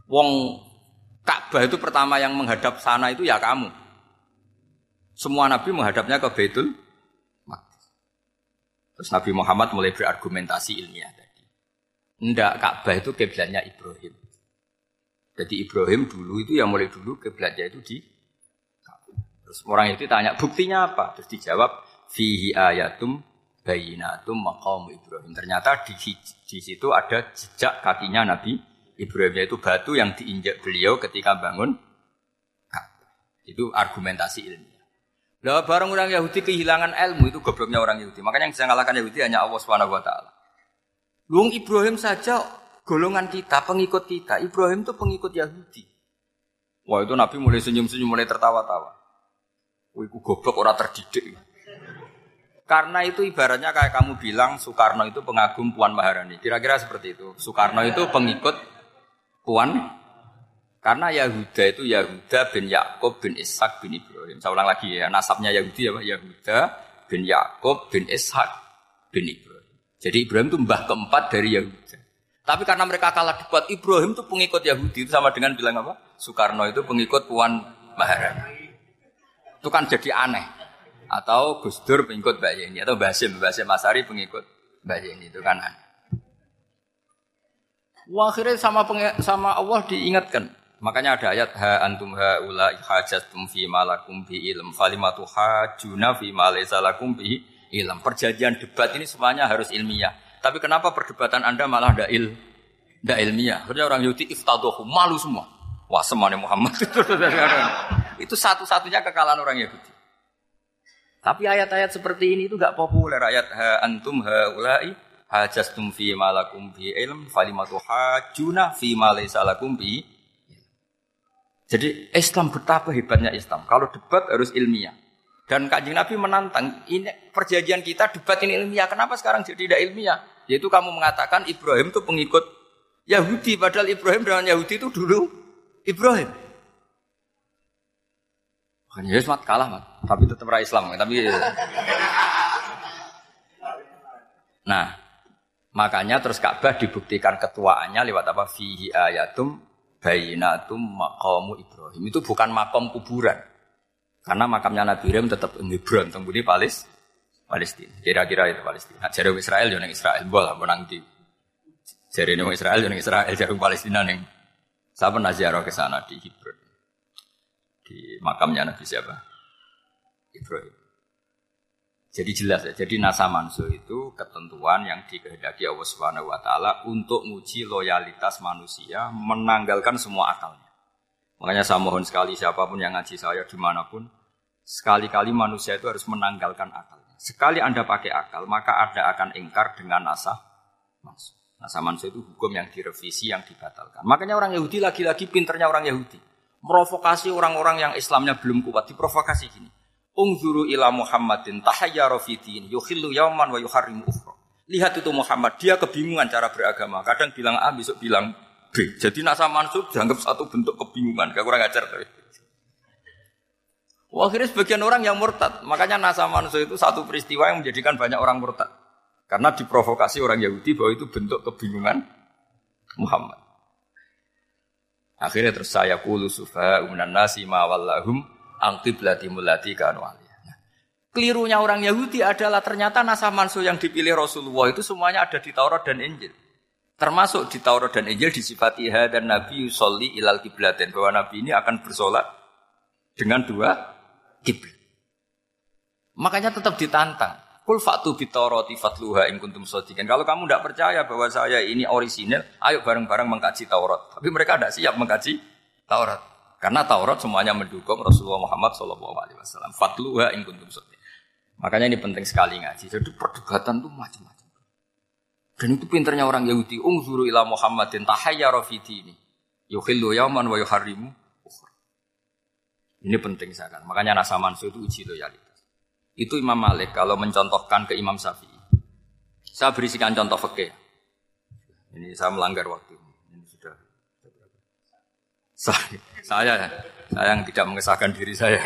A: Wong Ka'bah itu pertama yang menghadap sana itu ya kamu. Semua nabi menghadapnya ke Baitul Maqdis. Terus Nabi Muhammad mulai berargumentasi ilmiah tadi. Enggak, Ka'bah itu kiblatnya Ibrahim. Jadi Ibrahim dulu itu yang mulai dulu kiblatnya itu di Terus orang itu tanya, buktinya apa? Terus dijawab, fihi ayatum bayinatum maqam Ibrahim. Ternyata di, di situ ada jejak kakinya Nabi Ibrahim, yaitu batu yang diinjak beliau ketika bangun Itu argumentasi ilmiah. Lah barang orang Yahudi kehilangan ilmu itu gobloknya orang Yahudi. Makanya yang bisa ngalahkan Yahudi hanya Allah Subhanahu wa taala. Luang Ibrahim saja golongan kita, pengikut kita. Ibrahim itu pengikut Yahudi. Wah itu Nabi mulai senyum-senyum, mulai tertawa-tawa. Wih, goblok orang terdidik. Karena itu ibaratnya kayak kamu bilang Soekarno itu pengagum Puan Maharani. Kira-kira seperti itu. Soekarno itu pengikut Puan karena Yahuda itu Yahuda bin Yakub bin Ishak bin Ibrahim. Saya ulang lagi ya, nasabnya Yahudi ya, Yahuda bin Yakub bin Ishak bin Ibrahim. Jadi Ibrahim itu mbah keempat dari Yahuda. Tapi karena mereka kalah debat, Ibrahim itu pengikut Yahudi itu sama dengan bilang apa? Soekarno itu pengikut Puan Maharani itu kan jadi aneh. Atau Gus Dur pengikut Mbak Yeni atau Basim, Basim Masari pengikut Mbak Yeni itu kan aneh. Akhirnya sama sama Allah diingatkan. Makanya ada ayat ha antum ha ula hajatum fi malakum bi ilm falimatu hajuna fi ma lakum bi ilm. Perjanjian debat ini semuanya harus ilmiah. Tapi kenapa perdebatan Anda malah tidak il, tidak ilmiah? Karena orang Yahudi iftadohu malu semua. Wah semuanya Muhammad itu satu-satunya kekalahan orang Yahudi. Tapi ayat-ayat seperti ini itu gak populer. Ayat ha antum ha ulai hajastum fi malakum bi ilm falimatu hajuna fi malakum bi jadi Islam betapa hebatnya Islam. Kalau debat harus ilmiah. Dan kajian Nabi menantang, ini perjanjian kita debat ini ilmiah. Kenapa sekarang jadi tidak ilmiah? Yaitu kamu mengatakan Ibrahim itu pengikut Yahudi. Padahal Ibrahim dengan Yahudi itu dulu Ibrahim. Makanya ya mat kalah mat, tapi tetap ra Islam. Tapi Nah, makanya terus Ka'bah dibuktikan ketuaannya lewat apa? Fihi ayatum bayinatum maqamu Ibrahim. Itu bukan makom kuburan. Karena makamnya Nabi Ibrahim tetap Hebron, di Palis, Palestina. Kira-kira itu Palestina. Jadi Israel jangan Israel, boleh menang di. Jadi Israel jangan Israel, jadi Palestina nih. Saya pernah ziarah ke sana di Hebron. Di makamnya Nabi siapa? Ibrahim. Jadi jelas ya. Jadi nasa manso itu ketentuan yang dikehendaki Allah Subhanahu wa taala untuk menguji loyalitas manusia menanggalkan semua akalnya. Makanya saya mohon sekali siapa pun yang ngaji saya di mana pun, sekali-kali manusia itu harus menanggalkan akalnya. Sekali Anda pakai akal, maka Anda akan ingkar dengan nasa manso. Nasa manso itu hukum yang direvisi, yang dibatalkan. Makanya orang Yahudi lagi-lagi pinternya orang Yahudi. Merovokasi orang-orang yang Islamnya belum kuat, diprovokasi gini. Ungzuru ila Muhammadin tahayyara fi din yukhillu yauman wa yuharrimu ukhra. Lihat itu Muhammad, dia kebingungan cara beragama. Kadang bilang A, besok bilang B. Jadi nasa mansub dianggap satu bentuk kebingungan. Gak kurang ajar tapi. Wah, akhirnya sebagian orang yang murtad. Makanya nasa mansub itu satu peristiwa yang menjadikan banyak orang murtad. Karena diprovokasi orang Yahudi bahwa itu bentuk kebingungan Muhammad. Akhirnya terus saya kulu sufa umunan nasi ma wallahum angkiblati mulati kanu nah, Kelirunya orang Yahudi adalah ternyata nasah mansuh yang dipilih Rasulullah itu semuanya ada di Taurat dan Injil. Termasuk di Taurat dan Injil disifati dan Nabi Yusolli ilal kiblatin bahwa Nabi ini akan bersolat dengan dua kiblat. Makanya tetap ditantang. Kul fatu bitoroti fatluha in kuntum sodikin. Kalau kamu tidak percaya bahwa saya ini orisinil, ayo bareng-bareng mengkaji Taurat. Tapi mereka tidak siap mengkaji Taurat. Karena Taurat semuanya mendukung Rasulullah Muhammad SAW. Fatluha in kuntum. Makanya ini penting sekali ngaji. Jadi perdebatan itu macam-macam. Dan itu pinternya orang Yahudi. Ungzuru ila Muhammadin tahayya rafidi ini. Yukhillu yauman wa yuharrimu Ini penting sekali. Makanya nasa mansu itu uji loyalitas. Itu Imam Malik kalau mencontohkan ke Imam Syafi'i. Saya berisikan contoh fakih. Ini saya melanggar waktu. Saya, saya, saya yang tidak mengesahkan diri saya.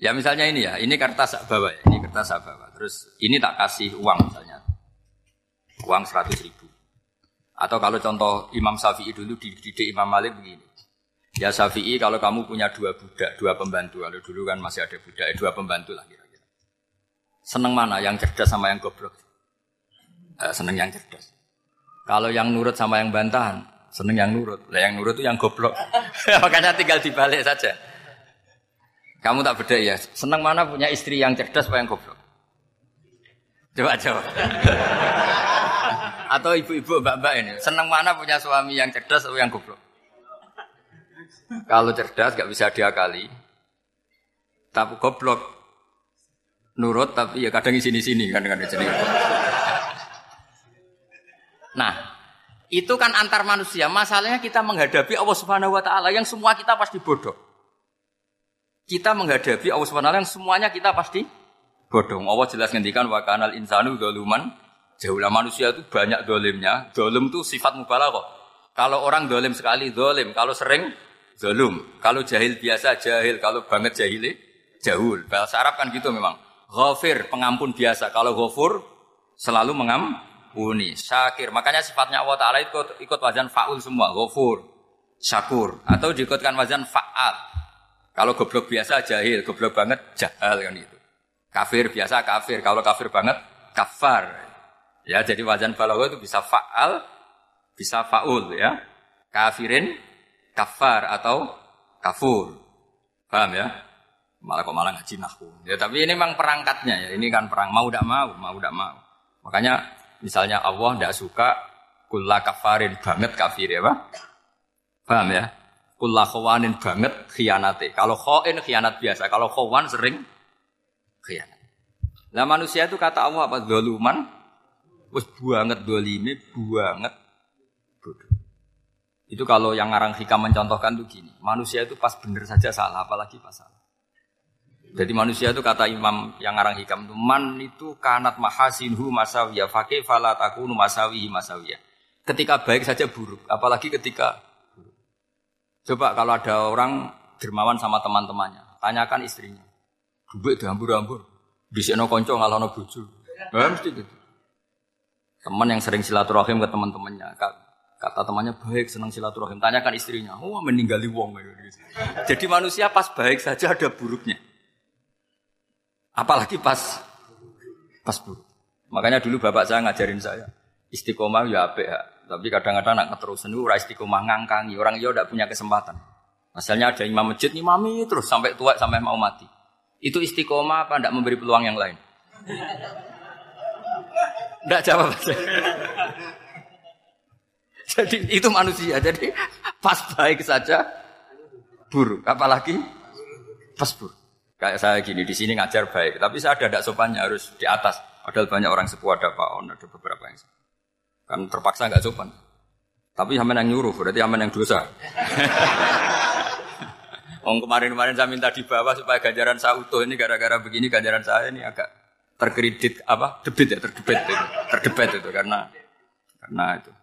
A: Ya misalnya ini ya, ini kertas saya bawa ya, ini kertas saya bawa. Terus ini tak kasih uang misalnya, uang seratus ribu. Atau kalau contoh Imam Syafi'i dulu dididik Imam Malik begini. Ya Syafi'i kalau kamu punya dua budak, dua pembantu, kalau dulu kan masih ada budak, eh, dua pembantu lah kira-kira. Seneng mana, yang cerdas sama yang goblok? Eh, seneng yang cerdas. Kalau yang nurut sama yang bantahan, seneng yang nurut. Lah yang nurut itu yang goblok. Makanya tinggal dibalik saja. Kamu tak beda ya. Seneng mana punya istri yang cerdas atau yang goblok? Coba coba. atau ibu-ibu mbak-mbak ini, seneng mana punya suami yang cerdas atau yang goblok? Kalau cerdas gak bisa diakali. Tapi goblok. Nurut tapi ya kadang di sini-sini kan dengan sini. Nah, itu kan antar manusia. Masalahnya kita menghadapi Allah Subhanahu wa taala yang semua kita pasti bodoh. Kita menghadapi Allah Subhanahu wa taala yang semuanya kita pasti bodoh. Allah jelas ngendikan wa kanal insanu dzaluman. Jauhlah manusia itu banyak dolimnya. Dolim itu sifat mubalaghah. Kalau orang dolim sekali dolim, kalau sering Zalum. Kalau jahil biasa jahil, kalau banget jahili jahul. Bahasa Arab kan gitu memang. Ghafir, pengampun biasa. Kalau ghafur selalu mengampuni. Syakir. Makanya sifatnya Allah Ta'ala ikut, ikut wazan fa'ul semua. Ghafur, syakur. Atau diikutkan wazan fa'al. Kalau goblok biasa jahil, goblok banget jahal kan itu. Kafir biasa kafir. Kalau kafir banget kafar. Ya, jadi wazan balaghah itu bisa fa'al, bisa fa'ul ya. Kafirin kafar atau kafur. Paham ya? Malah kok malah ngaji nahwu. Ya tapi ini memang perangkatnya ya. Ini kan perang mau tidak mau, mau tidak mau. Makanya misalnya Allah tidak suka kulla kafarin banget kafir ya, Pak. Paham ya? Kulla khawanin banget khianati. Kalau khain khianat biasa, kalau khawan sering khianat. Nah manusia itu kata Allah apa? Doluman, wis banget dolimi, banget bodoh. Itu kalau yang ngarang hikam mencontohkan tuh gini, manusia itu pas bener saja salah, apalagi pas salah. Jadi manusia itu kata Imam yang ngarang hikam itu man itu kanat mahasinhu masawiyah fakih fala takunu masawihi masawiyah. Ketika baik saja buruk, apalagi ketika buruk. Coba kalau ada orang dermawan sama teman-temannya, tanyakan istrinya. Duit dihambur-hambur, no konco ngalono bojo. Ya, mesti gitu. Teman yang sering silaturahim ke teman-temannya, Kata temannya baik, senang silaturahim. Tanyakan istrinya, oh meninggali wong. Jadi manusia pas baik saja ada buruknya. Apalagi pas pas buruk. Makanya dulu bapak saya ngajarin saya, istiqomah ya apik ya. Tapi kadang-kadang nak keterusan itu istiqomah ngangkangi. Orang itu tidak punya kesempatan. Misalnya ada imam masjid, imami terus sampai tua sampai mau mati. Itu istiqomah apa tidak memberi peluang yang lain? Tidak jawab. Jadi itu manusia. Jadi pas baik saja buruk. Apalagi pas buruk. Kayak saya gini di sini ngajar baik, tapi saya ada tidak sopannya harus di atas. Padahal banyak orang sepuh ada Pak On, ada beberapa yang kan terpaksa nggak sopan. Tapi sama yang nyuruh, berarti sama yang dosa. Om kemarin-kemarin saya minta di bawah supaya ganjaran saya utuh. Ini gara-gara begini ganjaran saya ini agak terkredit apa? Debit ya terdebit itu. Terdebat itu karena karena itu.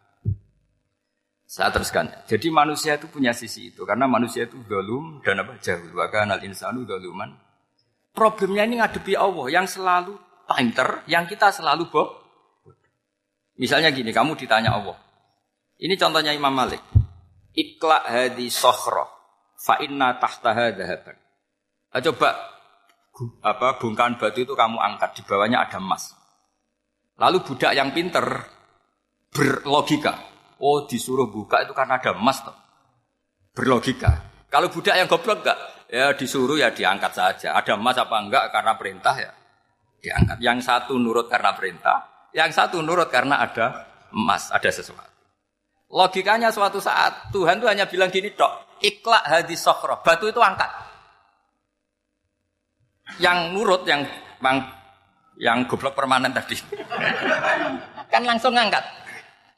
A: Saya teruskan. Jadi manusia itu punya sisi itu. Karena manusia itu dolum dan apa? Jauh bahkan al insanu doluman problemnya ini ngadepi Allah yang selalu pinter yang kita selalu boh misalnya gini kamu ditanya Allah ini contohnya Imam Malik ikla hadi sohroh fa inna tahtaha dhahaban. Nah, coba apa bongkahan batu itu kamu angkat di bawahnya ada emas. Lalu budak yang pinter berlogika, oh disuruh buka itu karena ada emas toh. Berlogika. Kalau budak yang goblok enggak, ya disuruh ya diangkat saja. Ada emas apa enggak karena perintah ya diangkat. Yang satu nurut karena perintah, yang satu nurut karena ada emas, ada sesuatu. Logikanya suatu saat Tuhan tuh hanya bilang gini dok, iklak hadis sokro. Batu itu angkat. Yang nurut, yang bang, yang goblok permanen tadi. kan langsung ngangkat.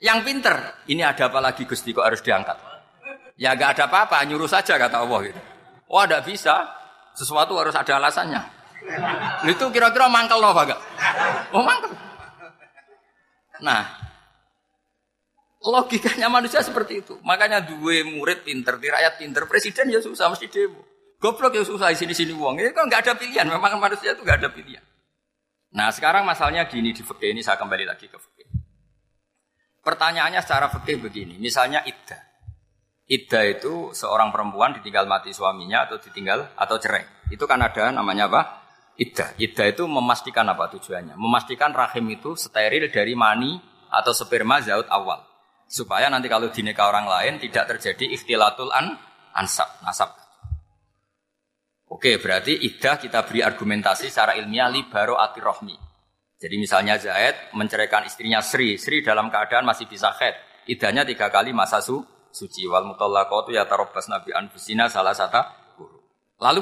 A: Yang pinter, ini ada apa lagi Gusti kok harus diangkat? Ya gak ada apa-apa, nyuruh saja kata Allah gitu. Oh ada bisa, sesuatu harus ada alasannya. Itu kira-kira mangkel loh gak? Oh mangkel. Nah, Logikanya manusia seperti itu. Makanya dua murid pinter, di rakyat pinter, presiden ya susah mesti demo. Goblok ya susah di sini-sini uang. Ini kan nggak ada pilihan. Memang manusia itu nggak ada pilihan. Nah sekarang masalahnya gini di fikih ini saya kembali lagi ke fikih. Pertanyaannya secara fikih begini. Misalnya iddah. Iddah itu seorang perempuan ditinggal mati suaminya atau ditinggal atau cerai. Itu kan ada namanya apa? Iddah. Iddah itu memastikan apa tujuannya? Memastikan rahim itu steril dari mani atau sperma zaut awal supaya nanti kalau dinikah orang lain tidak terjadi ikhtilatul an ansab nasab. Oke, berarti idah kita beri argumentasi secara ilmiah li baro rohmi. Jadi misalnya Zaid menceraikan istrinya Sri, Sri dalam keadaan masih bisa khed. Idahnya tiga kali masa su, suci. Wal mutallaqatu ya tarobbas nabi anfusina salah satu guru. Lalu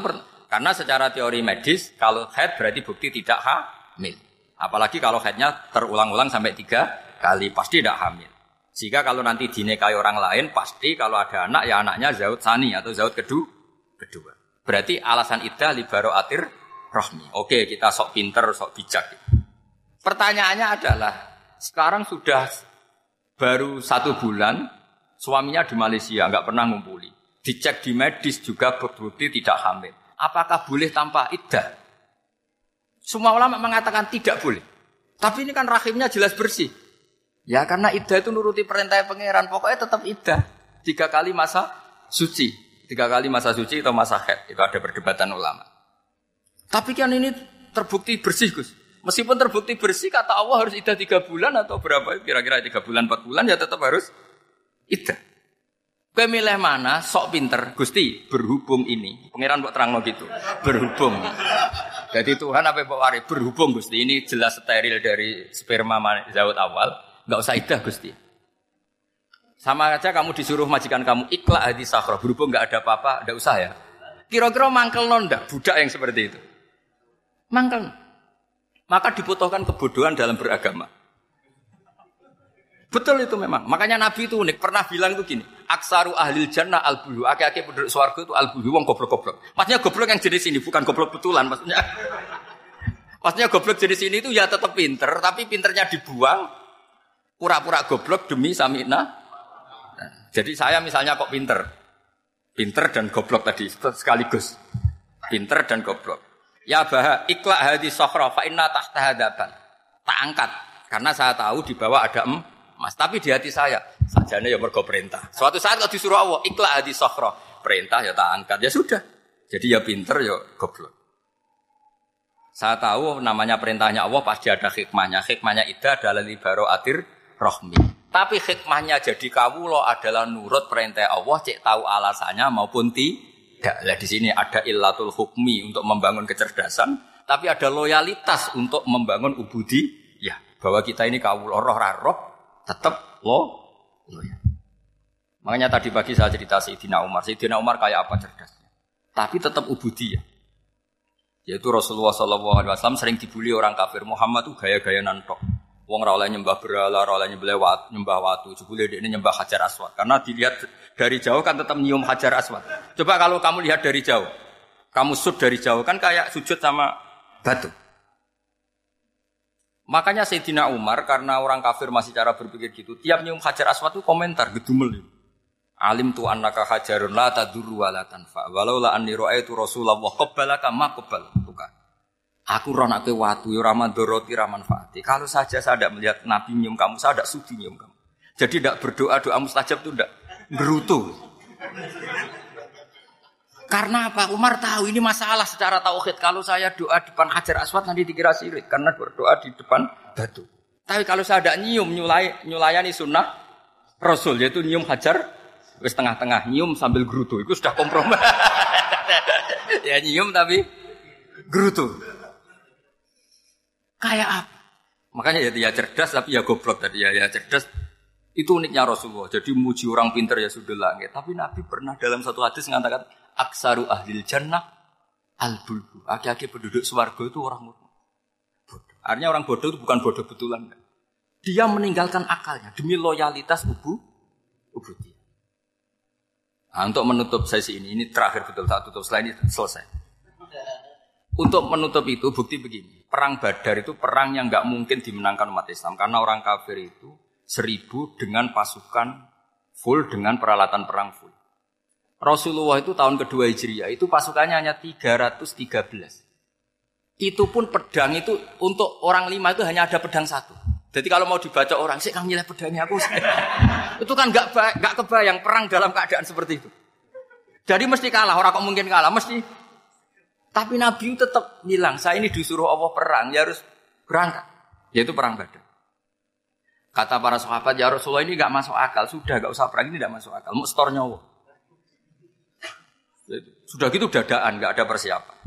A: karena secara teori medis kalau head berarti bukti tidak hamil. Apalagi kalau headnya terulang-ulang sampai tiga kali pasti tidak hamil. Jika kalau nanti dinikahi orang lain, pasti kalau ada anak, ya anaknya zaut sani atau zaut kedua. kedua. Berarti alasan idah libaro atir rohmi. Oke, kita sok pinter, sok bijak. Pertanyaannya adalah, sekarang sudah baru satu bulan, suaminya di Malaysia, nggak pernah ngumpuli. Dicek di medis juga berbukti tidak hamil. Apakah boleh tanpa idah? Semua ulama mengatakan tidak boleh. Tapi ini kan rahimnya jelas bersih. Ya karena iddah itu nuruti perintah pangeran, pokoknya tetap iddah. Tiga kali masa suci, tiga kali masa suci atau masa head, itu ada perdebatan ulama. Tapi kan ini terbukti bersih Gus. Meskipun terbukti bersih, kata Allah harus iddah tiga bulan atau berapa? Kira-kira tiga bulan, empat bulan ya tetap harus iddah. Kue milih mana? Sok pinter, Gusti. Berhubung ini, pangeran buat terang gitu. Berhubung. Jadi Tuhan apa bawa Berhubung Gusti ini jelas steril dari sperma zaut awal. Enggak usah idah Gusti. Sama aja kamu disuruh majikan kamu ikhlas hadi sahro berhubung nggak ada apa-apa, enggak usah ya. Kira-kira mangkel nonda budak yang seperti itu. Mangkel. Maka dibutuhkan kebodohan dalam beragama. Betul itu memang. Makanya Nabi itu unik. Pernah bilang itu gini. Aksaru ahli jannah al bulu. Aki-aki penduduk suarga itu al bulu. Wong goblok-goblok. Maksudnya goblok yang jenis ini. Bukan goblok betulan. Maksudnya. Maksudnya goblok jenis ini itu ya tetap pinter. Tapi pinternya dibuang pura-pura goblok demi samina. Nah, jadi saya misalnya kok pinter, pinter dan goblok tadi sekaligus, pinter dan goblok. Ya bah ikhlas hadi sohro fa inna tahta hadapan. Tak angkat karena saya tahu di bawah ada emas. Tapi di hati saya sajane ya mergo perintah. Suatu saat kalau disuruh Allah ikhlas hadi sohro perintah ya tak angkat ya sudah. Jadi ya pinter ya goblok. Saya tahu namanya perintahnya Allah pasti ada hikmahnya. Hikmahnya itu adalah libaro atir rohmi. Tapi hikmahnya jadi kawulo adalah nurut perintah Allah, cek tahu alasannya maupun ti, tidak. Lah di sini ada illatul hukmi untuk membangun kecerdasan, tapi ada loyalitas untuk membangun ubudi. Ya, bahwa kita ini kawul roh roh tetap lo loyal. Makanya tadi pagi saya cerita Sayyidina Umar. Sayyidina Umar kayak apa cerdasnya? Tapi tetap ubudi ya. Yaitu Rasulullah SAW sering dibully orang kafir. Muhammad tuh gaya-gaya nantok. Wong ora oleh nyembah berhala, ora oleh nyembah watu, nyembah watu. Jebule ini nyembah Hajar Aswad. Karena dilihat dari jauh kan tetap nyium Hajar Aswad. Coba kalau kamu lihat dari jauh, kamu sud dari jauh kan kayak sujud sama batu. Makanya Sayyidina Umar karena orang kafir masih cara berpikir gitu, tiap nyium Hajar Aswad itu komentar gedumel. Alim tu annaka hajarun la tadurru wa la tanfa. Walau la anni ra'aitu Rasulullah qabbalaka ma qabbal. Bukan. Aku ronak ke watu, ya raman doroti, raman fati. Kalau saja saya tidak melihat Nabi nyium kamu, saya tidak sudi nyium kamu. Jadi tidak berdoa doa mustajab itu tidak berutuh. Karena apa? Umar tahu ini masalah secara tauhid. Kalau saya doa di depan hajar aswad nanti dikira sirik karena berdoa di depan batu. Tapi kalau saya tidak nyium nyulai nyulayani sunnah Rasul yaitu nyium hajar wis tengah-tengah nyium sambil gerutu itu sudah kompromi. ya nyium tapi gerutu. Kayak apa? Makanya ya dia cerdas tapi ya goblok tadi ya ya cerdas. Itu uniknya Rasulullah. Jadi muji orang pinter ya sudah langit. Tapi Nabi pernah dalam satu hadis mengatakan aksaru ahlil jannah al bulbu. Aki-aki penduduk swargo itu orang bodoh. Artinya orang bodoh itu bukan bodoh betulan. Dia meninggalkan akalnya demi loyalitas ubu ubu dia. Nah, untuk menutup sesi ini, ini terakhir betul tak tutup selain ini selesai. Untuk menutup itu bukti begini perang Badar itu perang yang nggak mungkin dimenangkan umat Islam karena orang kafir itu seribu dengan pasukan full dengan peralatan perang full. Rasulullah itu tahun kedua Hijriah itu pasukannya hanya 313. Itu pun pedang itu untuk orang lima itu hanya ada pedang satu. Jadi kalau mau dibaca orang sih kang nilai pedangnya aku. itu kan nggak nggak kebayang perang dalam keadaan seperti itu. Jadi mesti kalah orang kok mungkin kalah mesti tapi Nabi tetap bilang, saya ini disuruh Allah perang, ya harus berangkat. Yaitu perang Badar. Kata para sahabat, ya Rasulullah ini gak masuk akal. Sudah gak usah perang, ini gak masuk akal. Mau nyawa. Sudah gitu dadaan, gak ada persiapan.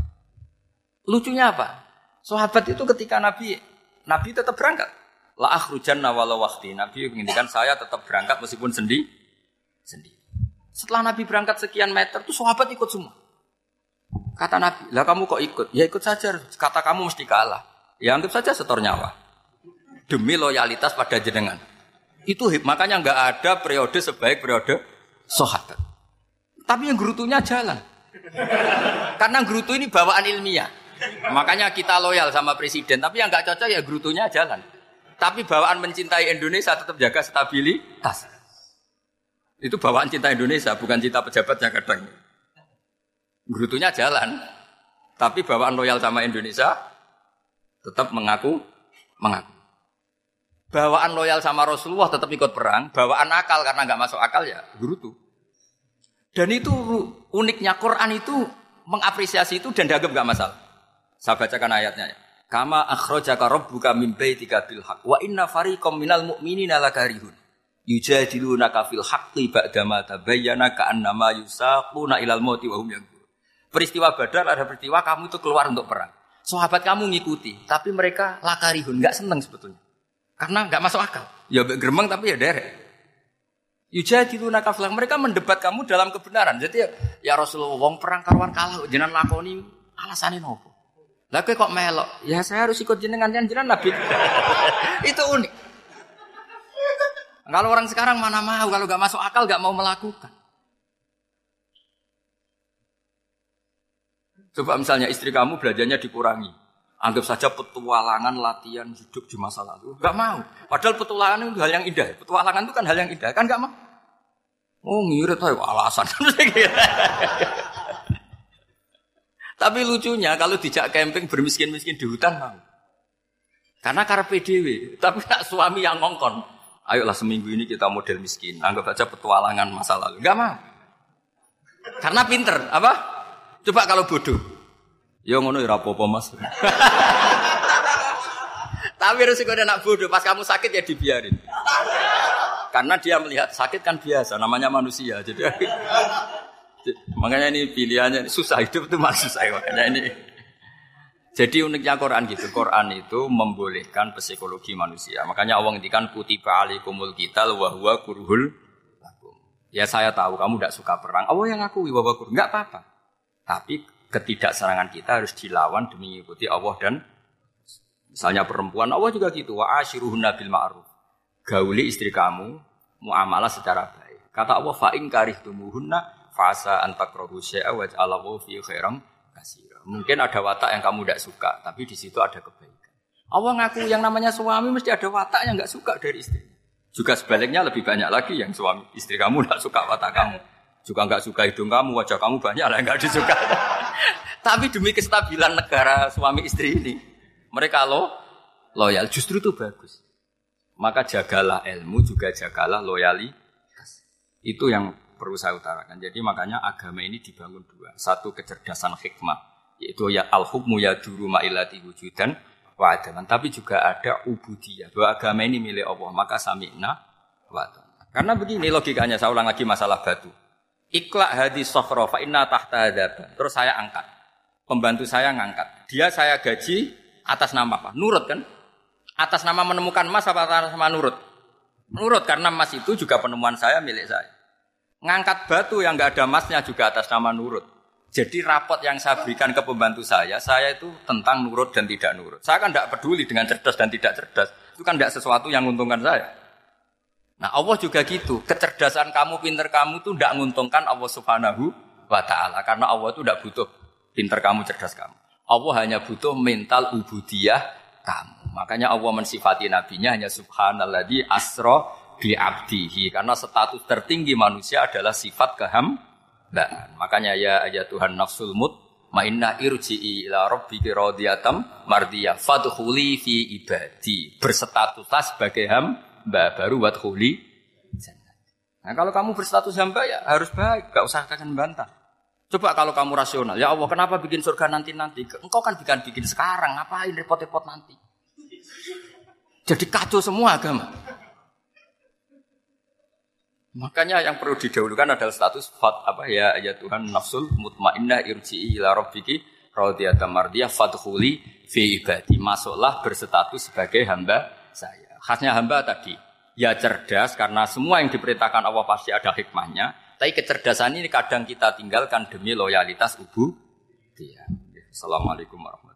A: Lucunya apa? Sahabat itu ketika Nabi, Nabi tetap berangkat. La akhrujan walau wakti. Nabi menginginkan saya tetap berangkat meskipun sendi, sendiri. Setelah Nabi berangkat sekian meter, tuh sahabat ikut semua. Kata Nabi, lah kamu kok ikut? Ya ikut saja. Kata kamu mesti kalah. Ya anggap saja setor nyawa. Demi loyalitas pada jenengan. Itu makanya nggak ada periode sebaik periode sahabat. Tapi yang gerutunya jalan. Karena gerutu ini bawaan ilmiah. Makanya kita loyal sama presiden. Tapi yang nggak cocok ya gerutunya jalan. Tapi bawaan mencintai Indonesia tetap jaga stabilitas. Itu bawaan cinta Indonesia, bukan cinta pejabatnya kadang. Gerutunya jalan, tapi bawaan loyal sama Indonesia tetap mengaku mengaku. Bawaan loyal sama Rasulullah tetap ikut perang, bawaan akal karena nggak masuk akal ya gerutu. Dan itu uniknya Quran itu mengapresiasi itu dan dianggap nggak masalah. Saya bacakan ayatnya. Kama akhrajaka rabbuka min baitika bil haqq wa inna fariqam minal mu'minina lakarihun yujadilunaka fil haqqi ba'dama tabayyana ka'annama yusaquna ilal mauti wa hum Peristiwa Badar ada peristiwa kamu itu keluar untuk perang. Sahabat kamu ngikuti, tapi mereka lakarihun, nggak seneng sebetulnya. Karena nggak masuk akal. Ya geremeng tapi ya derek. Yujadilu nakaflah. Mereka mendebat kamu dalam kebenaran. Jadi ya, ya Rasulullah wong perang karuan kalah jenengan lakoni alasannya nopo. Lah kok melok? Ya saya harus ikut jenengan jenengan Nabi. itu unik. Kalau orang sekarang mana mau kalau nggak masuk akal nggak mau melakukan. Coba misalnya istri kamu belajarnya dikurangi. Anggap saja petualangan latihan hidup di masa lalu. Gak mau. Padahal petualangan itu hal yang indah. Petualangan itu kan hal yang indah. Kan gak mau. Oh ngirit ayo alasan. Tapi lucunya kalau dijak camping bermiskin-miskin di hutan mau. Karena karena PDW. Tapi nak suami yang ngongkon. Ayolah seminggu ini kita model miskin. Anggap saja petualangan masa lalu. Gak mau. Karena pinter. Apa? Coba kalau bodoh. Ya ngono ya apa-apa Mas. Tapi resiko nak bodoh pas kamu sakit ya dibiarin. Karena dia melihat sakit kan biasa, namanya manusia. Jadi Makanya ini pilihannya susah hidup itu masih susah makanya ini. Jadi uniknya Quran gitu. Quran itu membolehkan psikologi manusia. Makanya Allah ngendikan kutiba alikumul qital wa huwa kurhul. Ya saya tahu kamu tidak suka perang. Allah yang akui bahwa kurhul enggak apa-apa. Tapi ketidakserangan kita harus dilawan demi mengikuti Allah dan misalnya perempuan Allah juga gitu wa ashiruhunna bil ma'ruf. Gauli istri kamu muamalah secara baik. Kata Allah fa in karihtumuhunna fasa antakrohu syai'a wa fi khairam kasih. Mungkin ada watak yang kamu tidak suka, tapi di situ ada kebaikan. Allah ngaku yang namanya suami mesti ada watak yang nggak suka dari istri. Juga sebaliknya lebih banyak lagi yang suami istri kamu tidak suka watak kamu. Juga nggak suka hidung kamu, wajah kamu banyak lah yang nggak disuka. tapi demi kestabilan negara suami istri ini, mereka lo loyal justru itu bagus. Maka jagalah ilmu juga jagalah loyalitas. Itu yang perlu saya utarakan. Jadi makanya agama ini dibangun dua. Satu kecerdasan hikmah yaitu ya al hukmu ya duru ma'ilati wujudan wa adaman. Tapi juga ada ubudiyah bahwa agama ini milik Allah maka sami'na wa Karena begini logikanya saya ulang lagi masalah batu. Ikhla hadis sokhro fa inna tahta adaban. Terus saya angkat. Pembantu saya ngangkat. Dia saya gaji atas nama apa? Nurut kan? Atas nama menemukan emas apa atas nama nurut? Nurut karena emas itu juga penemuan saya milik saya. Ngangkat batu yang nggak ada emasnya juga atas nama nurut. Jadi rapot yang saya berikan ke pembantu saya, saya itu tentang nurut dan tidak nurut. Saya kan tidak peduli dengan cerdas dan tidak cerdas. Itu kan tidak sesuatu yang menguntungkan saya. Nah Allah juga gitu. Kecerdasan kamu, pinter kamu itu tidak menguntungkan Allah subhanahu wa ta'ala. Karena Allah itu tidak butuh pinter kamu, cerdas kamu. Allah hanya butuh mental ubudiyah kamu. Makanya Allah mensifati nabinya hanya subhanalladzi asro bi abdihi. Karena status tertinggi manusia adalah sifat keham Nah, makanya ya aja Tuhan nafsul mut mainna irji'i ila rabbiki radiyatam mardiyah fadkhuli fi ibadi berstatuslah sebagai hamba baru wadkhuli Nah kalau kamu berstatus hamba ya harus baik, gak usah kalian bantah. Coba kalau kamu rasional, ya Allah kenapa bikin surga nanti-nanti? Engkau kan bikin bikin sekarang, ngapain repot-repot nanti? Jadi kacau semua agama. Makanya yang perlu didahulukan adalah status fat apa ya ya Tuhan nafsul mutmainnah irji'i ila rabbiki radiyatan mardiyah fadkhuli fi ibadi. Masuklah berstatus sebagai hamba saya. Khasnya hamba tadi ya cerdas karena semua yang diperintahkan Allah pasti ada hikmahnya. Tapi kecerdasan ini kadang kita tinggalkan demi loyalitas ubu. Assalamualaikum warahmatullahi